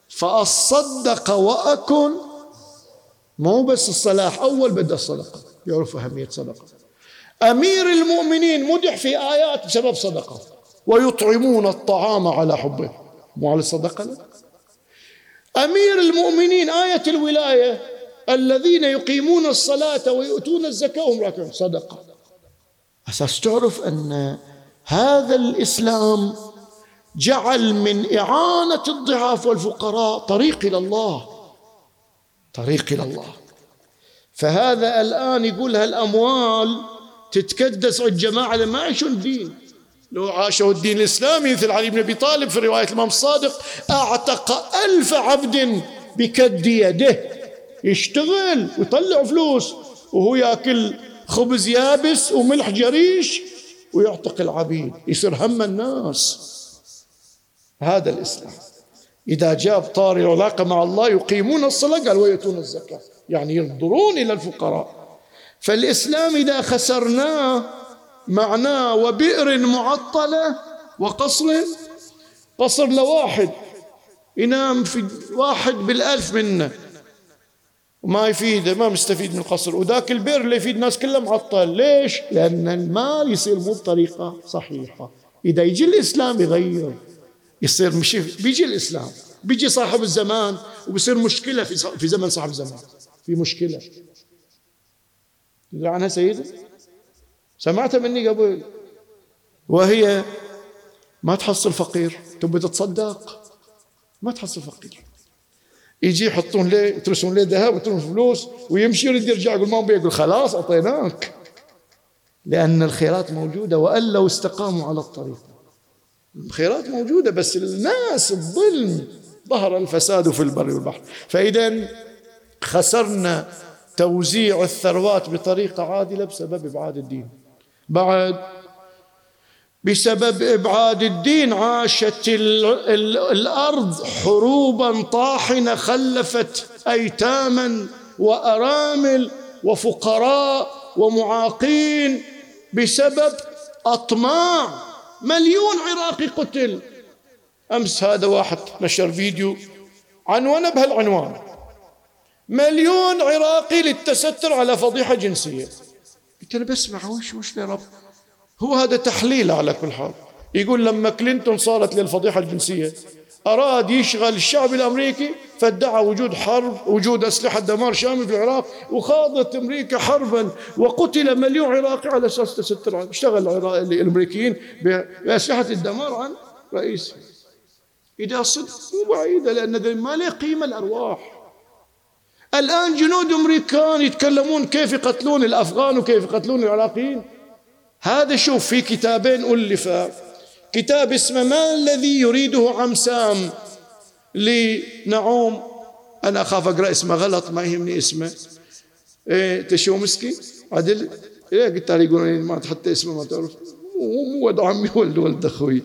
فأصدق وأكن مو بس الصلاح أول بدأ الصدقة يعرف أهمية صدقة. أمير المؤمنين مدح في آيات بسبب صدقة. ويطعمون الطعام على حبه. مو على الصدقة لا. أمير المؤمنين آية الولاية الذين يقيمون الصلاة ويؤتون الزكاة وهم راكعون. صدقة. أساس تعرف أن هذا الإسلام جعل من إعانة الضعاف والفقراء طريق إلى الله. طريق إلى الله. فهذا الآن يقول هالأموال تتكدس عند جماعة ما يعيشون دين. لو عاشوا الدين الإسلامي مثل علي بن أبي طالب في رواية الإمام الصادق أعتق ألف عبد بكد يده. يشتغل ويطلع فلوس وهو يأكل خبز يابس وملح جريش ويعتق العبيد يصير هم الناس. هذا الإسلام. إذا جاب طار العلاقة مع الله يقيمون الصلاة قال ويؤتون الزكاة. يعني ينظرون إلى الفقراء. فالإسلام إذا خسرناه معناه وبئر معطلة وقصر قصر لواحد. ينام في واحد بالألف منه. وما يفيده ما مستفيد من القصر. وذاك البئر اللي يفيد الناس كلها معطل. ليش؟ لأن المال يصير مو بطريقة صحيحة. إذا يجي الإسلام يغير. يصير مشي بيجي الإسلام. بيجي صاحب الزمان وبصير مشكلة في في زمن صاحب الزمان. في مشكلة. عنها سيدي؟ سمعت مني قبل. وهي ما تحصل فقير. تبي تتصدق؟ ما تحصل فقير. يجي يحطون له يترسون له ذهب ويترسون فلوس ويمشي يريد يرجع يقول ما يقول خلاص أعطيناك. لأن الخيرات موجودة وأن لو استقاموا على الطريق. الخيرات موجودة بس الناس الظلم ظهر الفساد في البر والبحر. فاذا خسرنا توزيع الثروات بطريقة عادلة بسبب إبعاد الدين. بعد بسبب إبعاد الدين عاشت الأرض حروبا طاحنة خلفت ايتاما وأرامل وفقراء ومعاقين بسبب أطماع مليون عراقي قتل. أمس هذا واحد نشر فيديو عنوانه بهالعنوان. مليون عراقي للتستر على فضيحة جنسية. قلت له بسمع وش وش يا رب؟ هو هذا تحليل على كل حال. يقول لما كلينتون صارت للفضيحة الجنسية أراد يشغل الشعب الأمريكي فادعى وجود حرب وجود أسلحة دمار شامل في العراق وخاضت أمريكا حربا وقتل مليون عراقي على أساس تستر اشتغل الأمريكيين بأسلحة الدمار عن رئيس إذا صدق مو بعيدة لأن ما له قيمة الأرواح. الآن جنود أمريكان يتكلمون كيف يقتلون الأفغان وكيف يقتلون العراقيين. هذا شوف في كتابين ألفا كتاب اسمه ما الذي يريده عمسام لنعوم. أنا أخاف أقرأ اسمه غلط ما يهمني اسمه. إيه تشومسكي عدل؟ إيه قلت يقولون ما تحط اسمه ما تعرف. مو ولد عمي ولد ولد أخوي.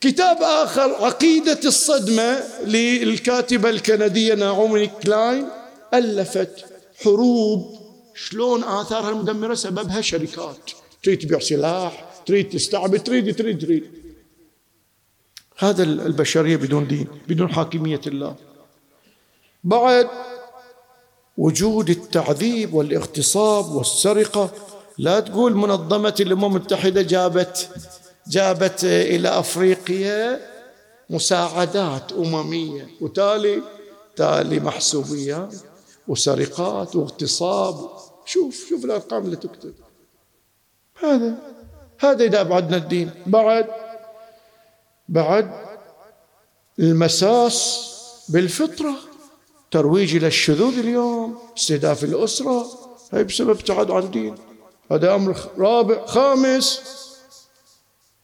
كتاب آخر عقيدة الصدمة للكاتبة الكندية نعومي كلاين. ألفت حروب. شلون آثارها المدمرة سببها شركات؟ تريد تبيع سلاح تريد تستعبد تريد تريد تريد. هذا البشرية بدون دين بدون حاكمية الله. بعد وجود التعذيب والاغتصاب والسرقة لا تقول منظمة الأمم المتحدة جابت جابت إلى أفريقيا مساعدات أممية. وتالي تالي محسوبيات وسرقات واغتصاب. شوف شوف الأرقام اللي تكتب. هذا هذا إذا أبعدنا الدين. بعد بعد المساس بالفطرة ترويج إلى الشذوذ اليوم استهداف الأسرة. هي بسبب ابتعاد عن الدين. هذا أمر رابع. خامس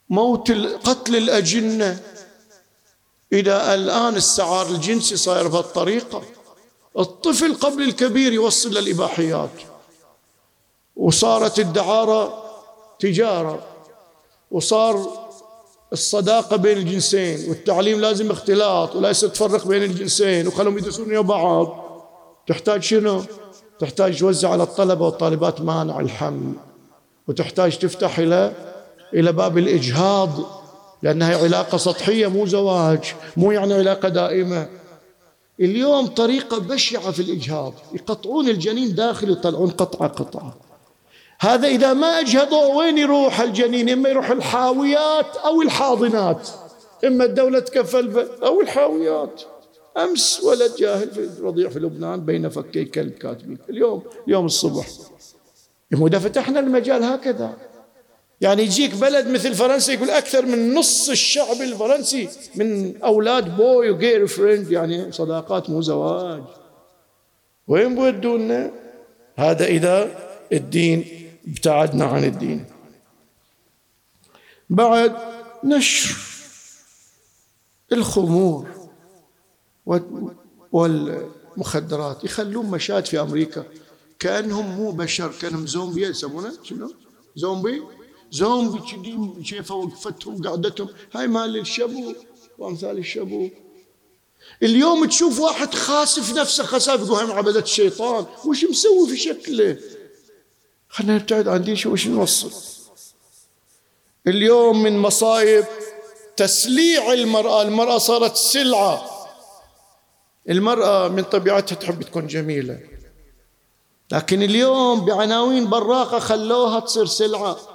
موت قتل الأجنة. إذا الآن السعار الجنسي صاير بهالطريقة. الطفل قبل الكبير يوصل للإباحيات. وصارت الدعارة تجارة. وصار الصداقة بين الجنسين والتعليم لازم اختلاط وليس تفرق بين الجنسين وخلهم يدرسون ويا بعض. تحتاج شنو؟ تحتاج توزع على الطلبة والطالبات مانع الحمل وتحتاج تفتح إلى إلى باب الإجهاض لأنها علاقة سطحية مو زواج مو يعني علاقة دائمة. اليوم طريقة بشعة في الإجهاض. يقطعون الجنين داخل ويطلعون قطعة قطعة. هذا إذا ما أجهضوا وين يروح الجنين؟ إما يروح الحاويات أو الحاضنات. إما الدولة تكفل أو الحاويات. أمس ولد جاهل في رضيع في لبنان بين فكي كلب كاتبين. اليوم اليوم الصبح. إذا فتحنا المجال هكذا. يعني يجيك بلد مثل فرنسا يقول أكثر من نص الشعب الفرنسي من أولاد boy و girlfriend يعني صداقات مو زواج. وين يودونا؟ هذا إذا الدين ابتعدنا عن الدين. بعد نشر الخمور والمخدرات يخلون مشاهد في أمريكا كأنهم مو بشر كأنهم زومبي يسمونه شنو؟ زومبي؟ زومبي كذي شايفه وقفتهم قعدتهم هاي مال الشبو وامثال الشبو اليوم تشوف واحد خاسف نفسه خساف يقول هاي عبدة الشيطان. وش مسوي في شكله؟ خلينا نبتعد عن دين وش نوصل؟ اليوم من مصايب تسليع المرأة المرأة صارت سلعة. المرأة من طبيعتها تحب تكون جميلة. لكن اليوم بعناوين براقة خلوها تصير سلعة.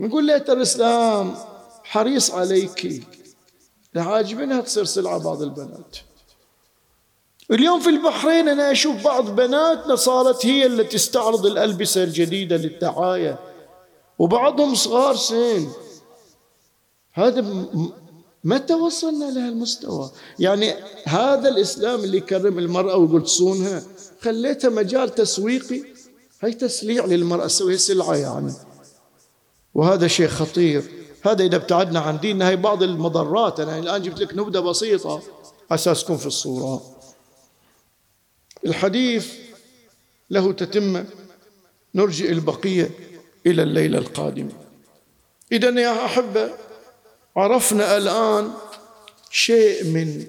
نقول ليت الإسلام حريص عليك. لعاجبنها تصير سلعة بعض البنات. اليوم في البحرين أنا أشوف بعض بناتنا صارت هي التي تستعرض الألبسة الجديدة للدعاية وبعضهم صغار سن. هذا متى وصلنا لهالمستوى؟ يعني هذا الإسلام اللي يكرم المرأة ويقول تصونها خليتها مجال تسويقي. هي تسليع للمرأة سوي سلعة يعني. وهذا شيء خطير. هذا إذا ابتعدنا عن ديننا هي بعض المضرات. أنا الآن جبت لك نبذة بسيطة أساسكم في الصورة. الحديث له تتمة نرجئ البقية إلى الليلة القادمة. إذا يا أحبة عرفنا الآن شيء من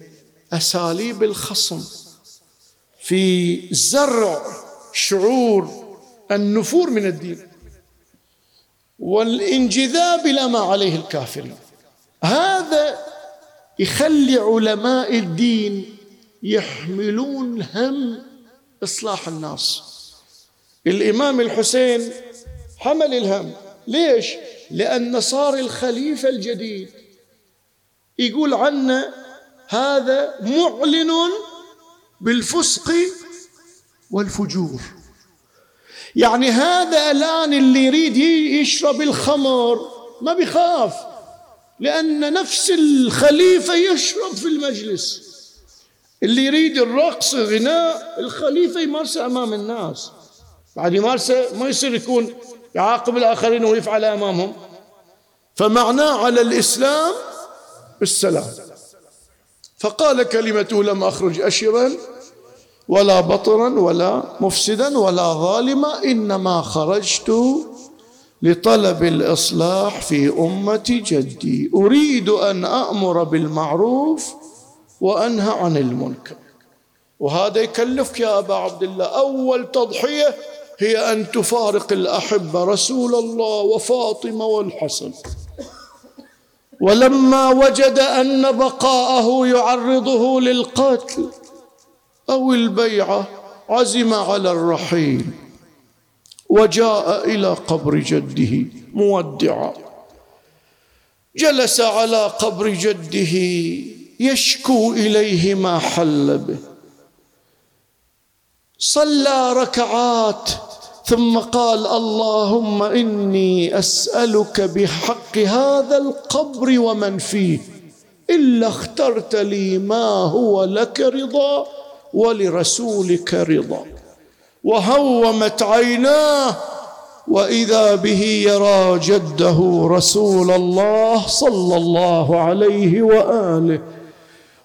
أساليب الخصم في زرع شعور النفور من الدين. والانجذاب إلى ما عليه الكافرين هذا يخلي علماء الدين يحملون هم إصلاح الناس. الإمام الحسين حمل الهم. ليش؟ لأن صار الخليفة الجديد. يقول عنا هذا معلن بالفسق والفجور. يعني هذا الآن اللي يريد يشرب الخمر ما بيخاف لأن نفس الخليفة يشرب في المجلس. اللي يريد الرقص غناء الخليفة يمارسه أمام الناس. بعد يمارسه ما يصير يكون يعاقب الآخرين ويفعل أمامهم. فمعناه على الإسلام السلام فقال كلمته لم أخرج أشرا ولا بطرا ولا مفسدا ولا ظالما إنما خرجت لطلب الإصلاح في أمة جدي. أريد أن أأمر بالمعروف وأنهى عن المنكر. وهذا يكلفك يا أبا عبد الله. أول تضحية هي أن تفارق الأحبة رسول الله وفاطمة والحسن. ولما وجد أن بقاءه يعرضه للقتل أو البيعة عزم على الرحيل وجاء إلى قبر جده مودعا جلس على قبر جده يشكو إليه ما حل به. صلى ركعات ثم قال اللهم إني أسألك بحق هذا القبر ومن فيه. إلا اخترت لي ما هو لك رضا. ولرسولك رضا. وهومت عيناه وإذا به يرى جده رسول الله صلى الله عليه وآله.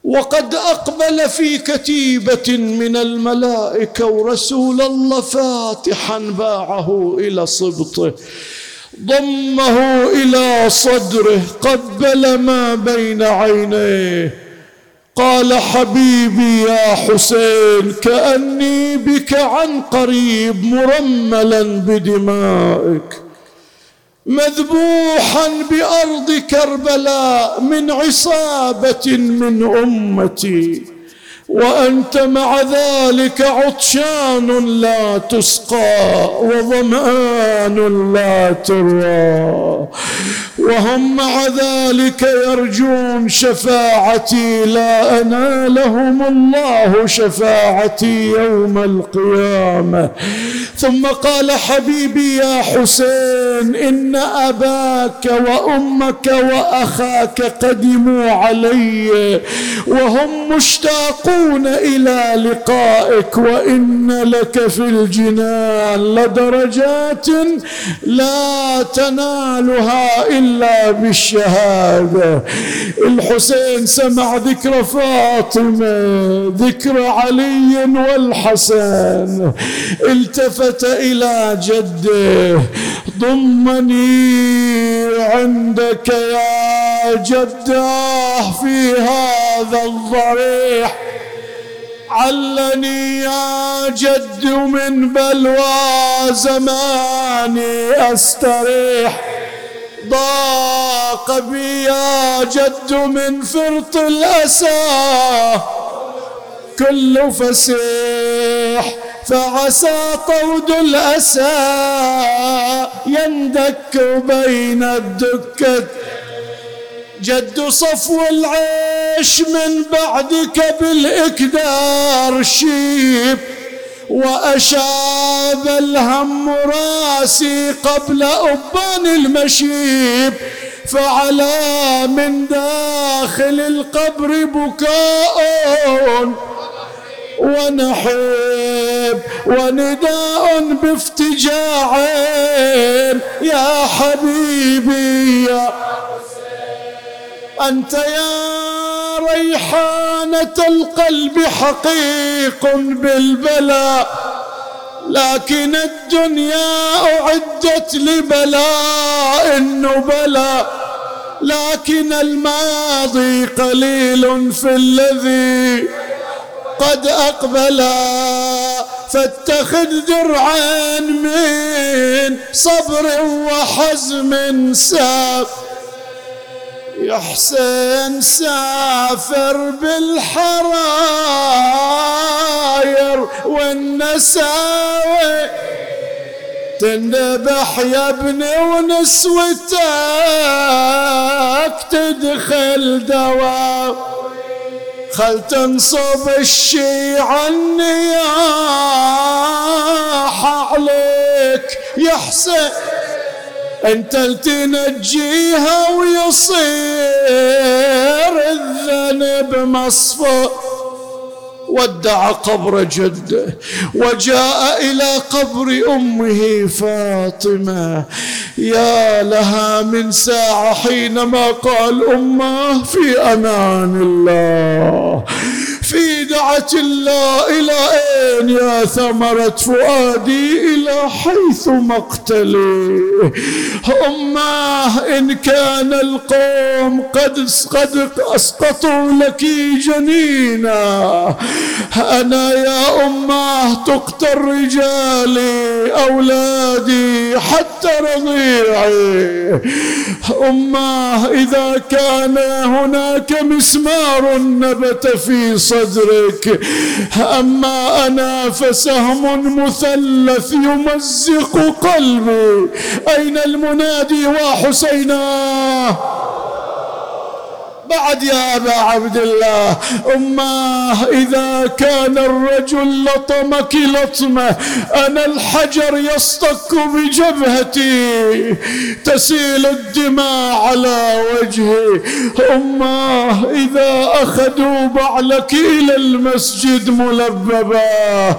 وقد أقبل في كتيبة من الملائكة ورسول الله فاتحا باعه إلى صبطه. ضمه إلى صدره قبل ما بين عينيه. قال حبيبي يا حسين كأني بك عن قريب مرملا بدمائك. مذبوحا بأرض كربلاء من عصابة من أمتي. وأنت مع ذلك عطشان لا تسقى وظمآن لا تروى وهم مع ذلك يرجون شفاعتي لا انالهم الله شفاعتي يوم القيامة. ثم قال حبيبي يا حسين إن أباك وأمك وأخاك قدموا علي وهم مشتاقون إلى لقائك وإن لك في الجنان لدرجات لا تنالها إلا إلا بالشهادة. الحسين سمع ذكر فاطمة ذكر علي والحسن. التفت إلى جده ضمني عندك يا جداه في هذا الضريح. علني يا جد من بلوى زماني أستريح. ضاق بي يا جد من فرط الأسى. كل فسيح فعسى طود الأسى. يندك بين الدكة. جد صفو العيش من بعدك بالإكدار شيب. وأشاب الهم راسي قبل أبان المشيب فعلى من داخل القبر بكاء ونحيب ونداء بافتجاع. يا حبيبي يا أنت يا ريحانة القلب حقيق بالبلاء لكن الدنيا أعدت لبلاء النبلاء لكن الماضي قليل في الذي قد أقبلا فاتخذ درعا من صبر وحزم ساف يا حسين سافر بالحراير والنساوي. تنذبح يا ابني ونسوتك تدخل دوام خل تنصب الشيعة النياح عليك يا حسين. أنت تنجيها ويصير الذنب مصفى ودع قبر جده وجاء إلى قبر أمه فاطمة. يا لها من ساعة حينما قال أمه في أمان الله. في دعة الله إلى أين يا ثمرة فؤادي إلى حيث مقتلي. أماه إن كان القوم قد قد أسقطوا لك جنينا. أنا يا أماه تقتل رجالي أولادي حتى رضيعي. أماه إذا كان هناك مسمار نبت في صدري صدرك. أما أنا فسهم مثلث يمزق قلبي. أين المنادي وحسينا بعد يا أبا عبد الله. أماه إذا كان الرجل لطمك لطمة أنا الحجر يصطك بجبهتي. تسيل الدماء على وجهي. أماه إذا أخذوا بعلك إلى المسجد ملببا.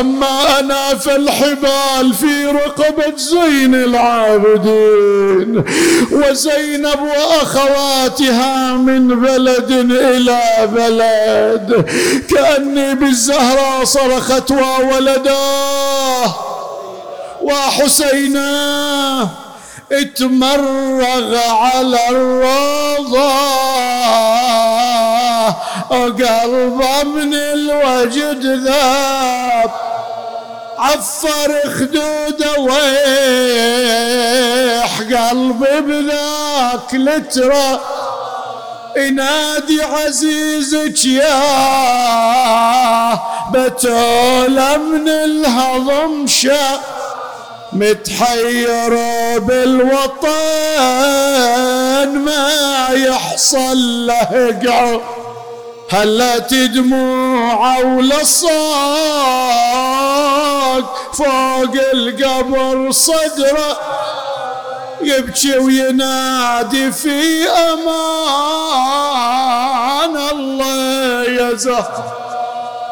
أما أنا فالحبال في رقبة زين العابدين. وزينب وأخواتها من بلد إلى بلد. كأني بالزهراء صرخت وولداه وحسينا اتمرغ على الرضا. قلبه من الوجد ذاب. عفر خدوده ويح. قلبي بذاك لترى ينادي عزيزك يا بتولى من الهضم شا. متحير بالوطن ما يحصل له قعو. هلا تدموع ولا صاق فوق القبر صدره. يبكي وينادي في أمان الله يا زهر.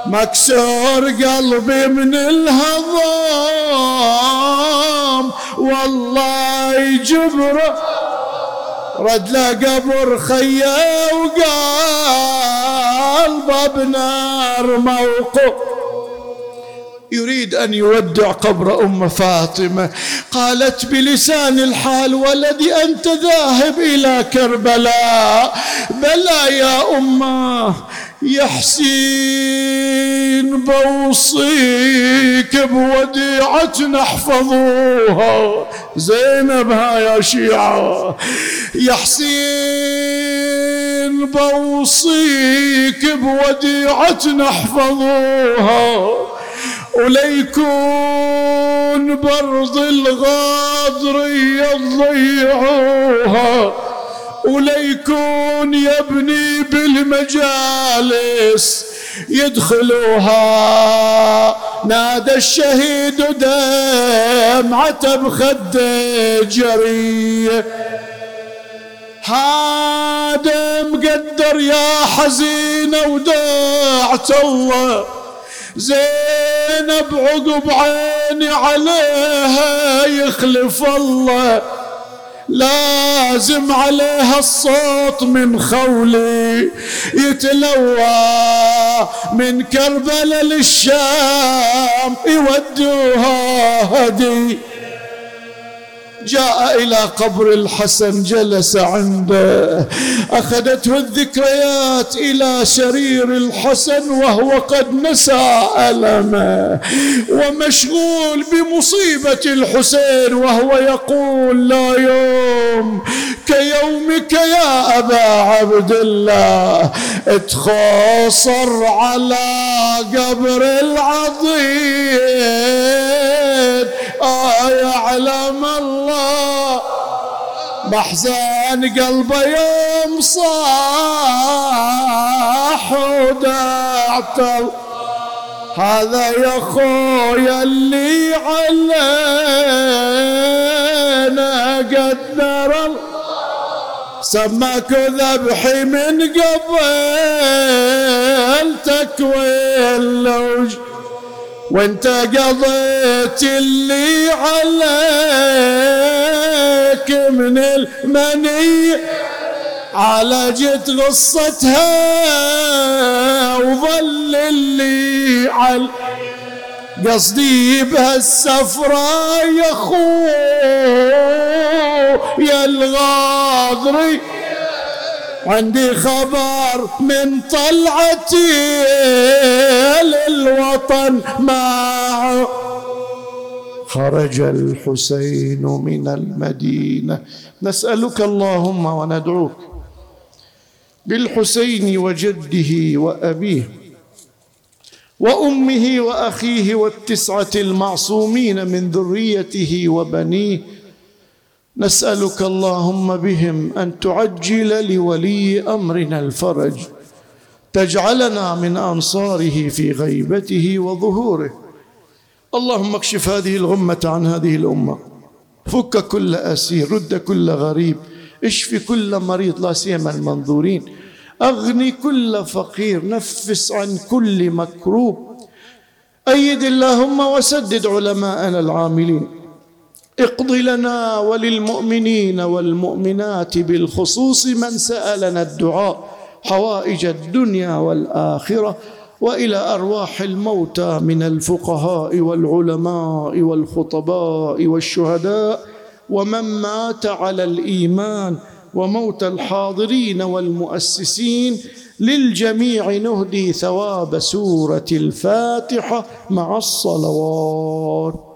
مكسور قلبي من الهضام. والله يجبره رد له قبر خيه وقلبه بنار موقف يريد أن يودع قبر أم فاطمة. قالت بلسان الحال ولدي أنت ذاهب إلى كربلاء. بلى يا أمة يا حسين بوصيك بوديعة احفظوها زينب ها يا شيعة. يا حسين بوصيك بوديعة احفظوها وليكون برض الغادر يضيعوها. وليكون يبني بالمجالس يدخلوها. نادى الشهيد دمعة بخده جريه هذا مقدر يا حزينة وداعت الله زينب عقب عيني عليها يخلف الله. لازم عليها الصوت من خولي يتلوى من كربلاء للشام يودوها هدي. جاء إلى قبر الحسن جلس عنده. أخذته الذكريات إلى سرير الحسن وهو قد نسى ألمه. ومشغول بمصيبة الحسين وهو يقول لا يوم كيومك يا أبا عبد الله. تخاصر على قبر العظيم. آه يعلم الله. محزن قلبه يوم صاح ودعت هذا يا خويا اللي علينا قدر سماك ذبحي من قبل تكوين لوج وانت قضيت اللي عليك من المني عالجت غصتها وظل اللي على قصدي بهالسفرة يا خو يا الغاضري. عندي خبر من طلعتي للوطن معه خرج الحسين من المدينة. نسألك اللهم وندعوك بالحسين وجده وأبيه وأمه وأخيه والتسعة المعصومين من ذريته وبنيه نسألك اللهم بهم أن تعجل لولي أمرنا الفرج. تجعلنا من أنصاره في غيبته وظهوره. اللهم اكشف هذه الغمة عن هذه الأمة. فك كل أسير رد كل غريب. اشف كل مريض لا سيما المنظورين. اغني كل فقير نفس عن كل مكروب. أيد اللهم وسدد علماءنا العاملين. اقض لنا وللمؤمنين والمؤمنات بالخصوص من سألنا الدعاء حوائج الدنيا والآخرة وإلى أرواح الموتى من الفقهاء والعلماء والخطباء والشهداء ومن مات على الإيمان وموتى الحاضرين والمؤسسين للجميع نهدي ثواب سورة الفاتحة مع الصلوات.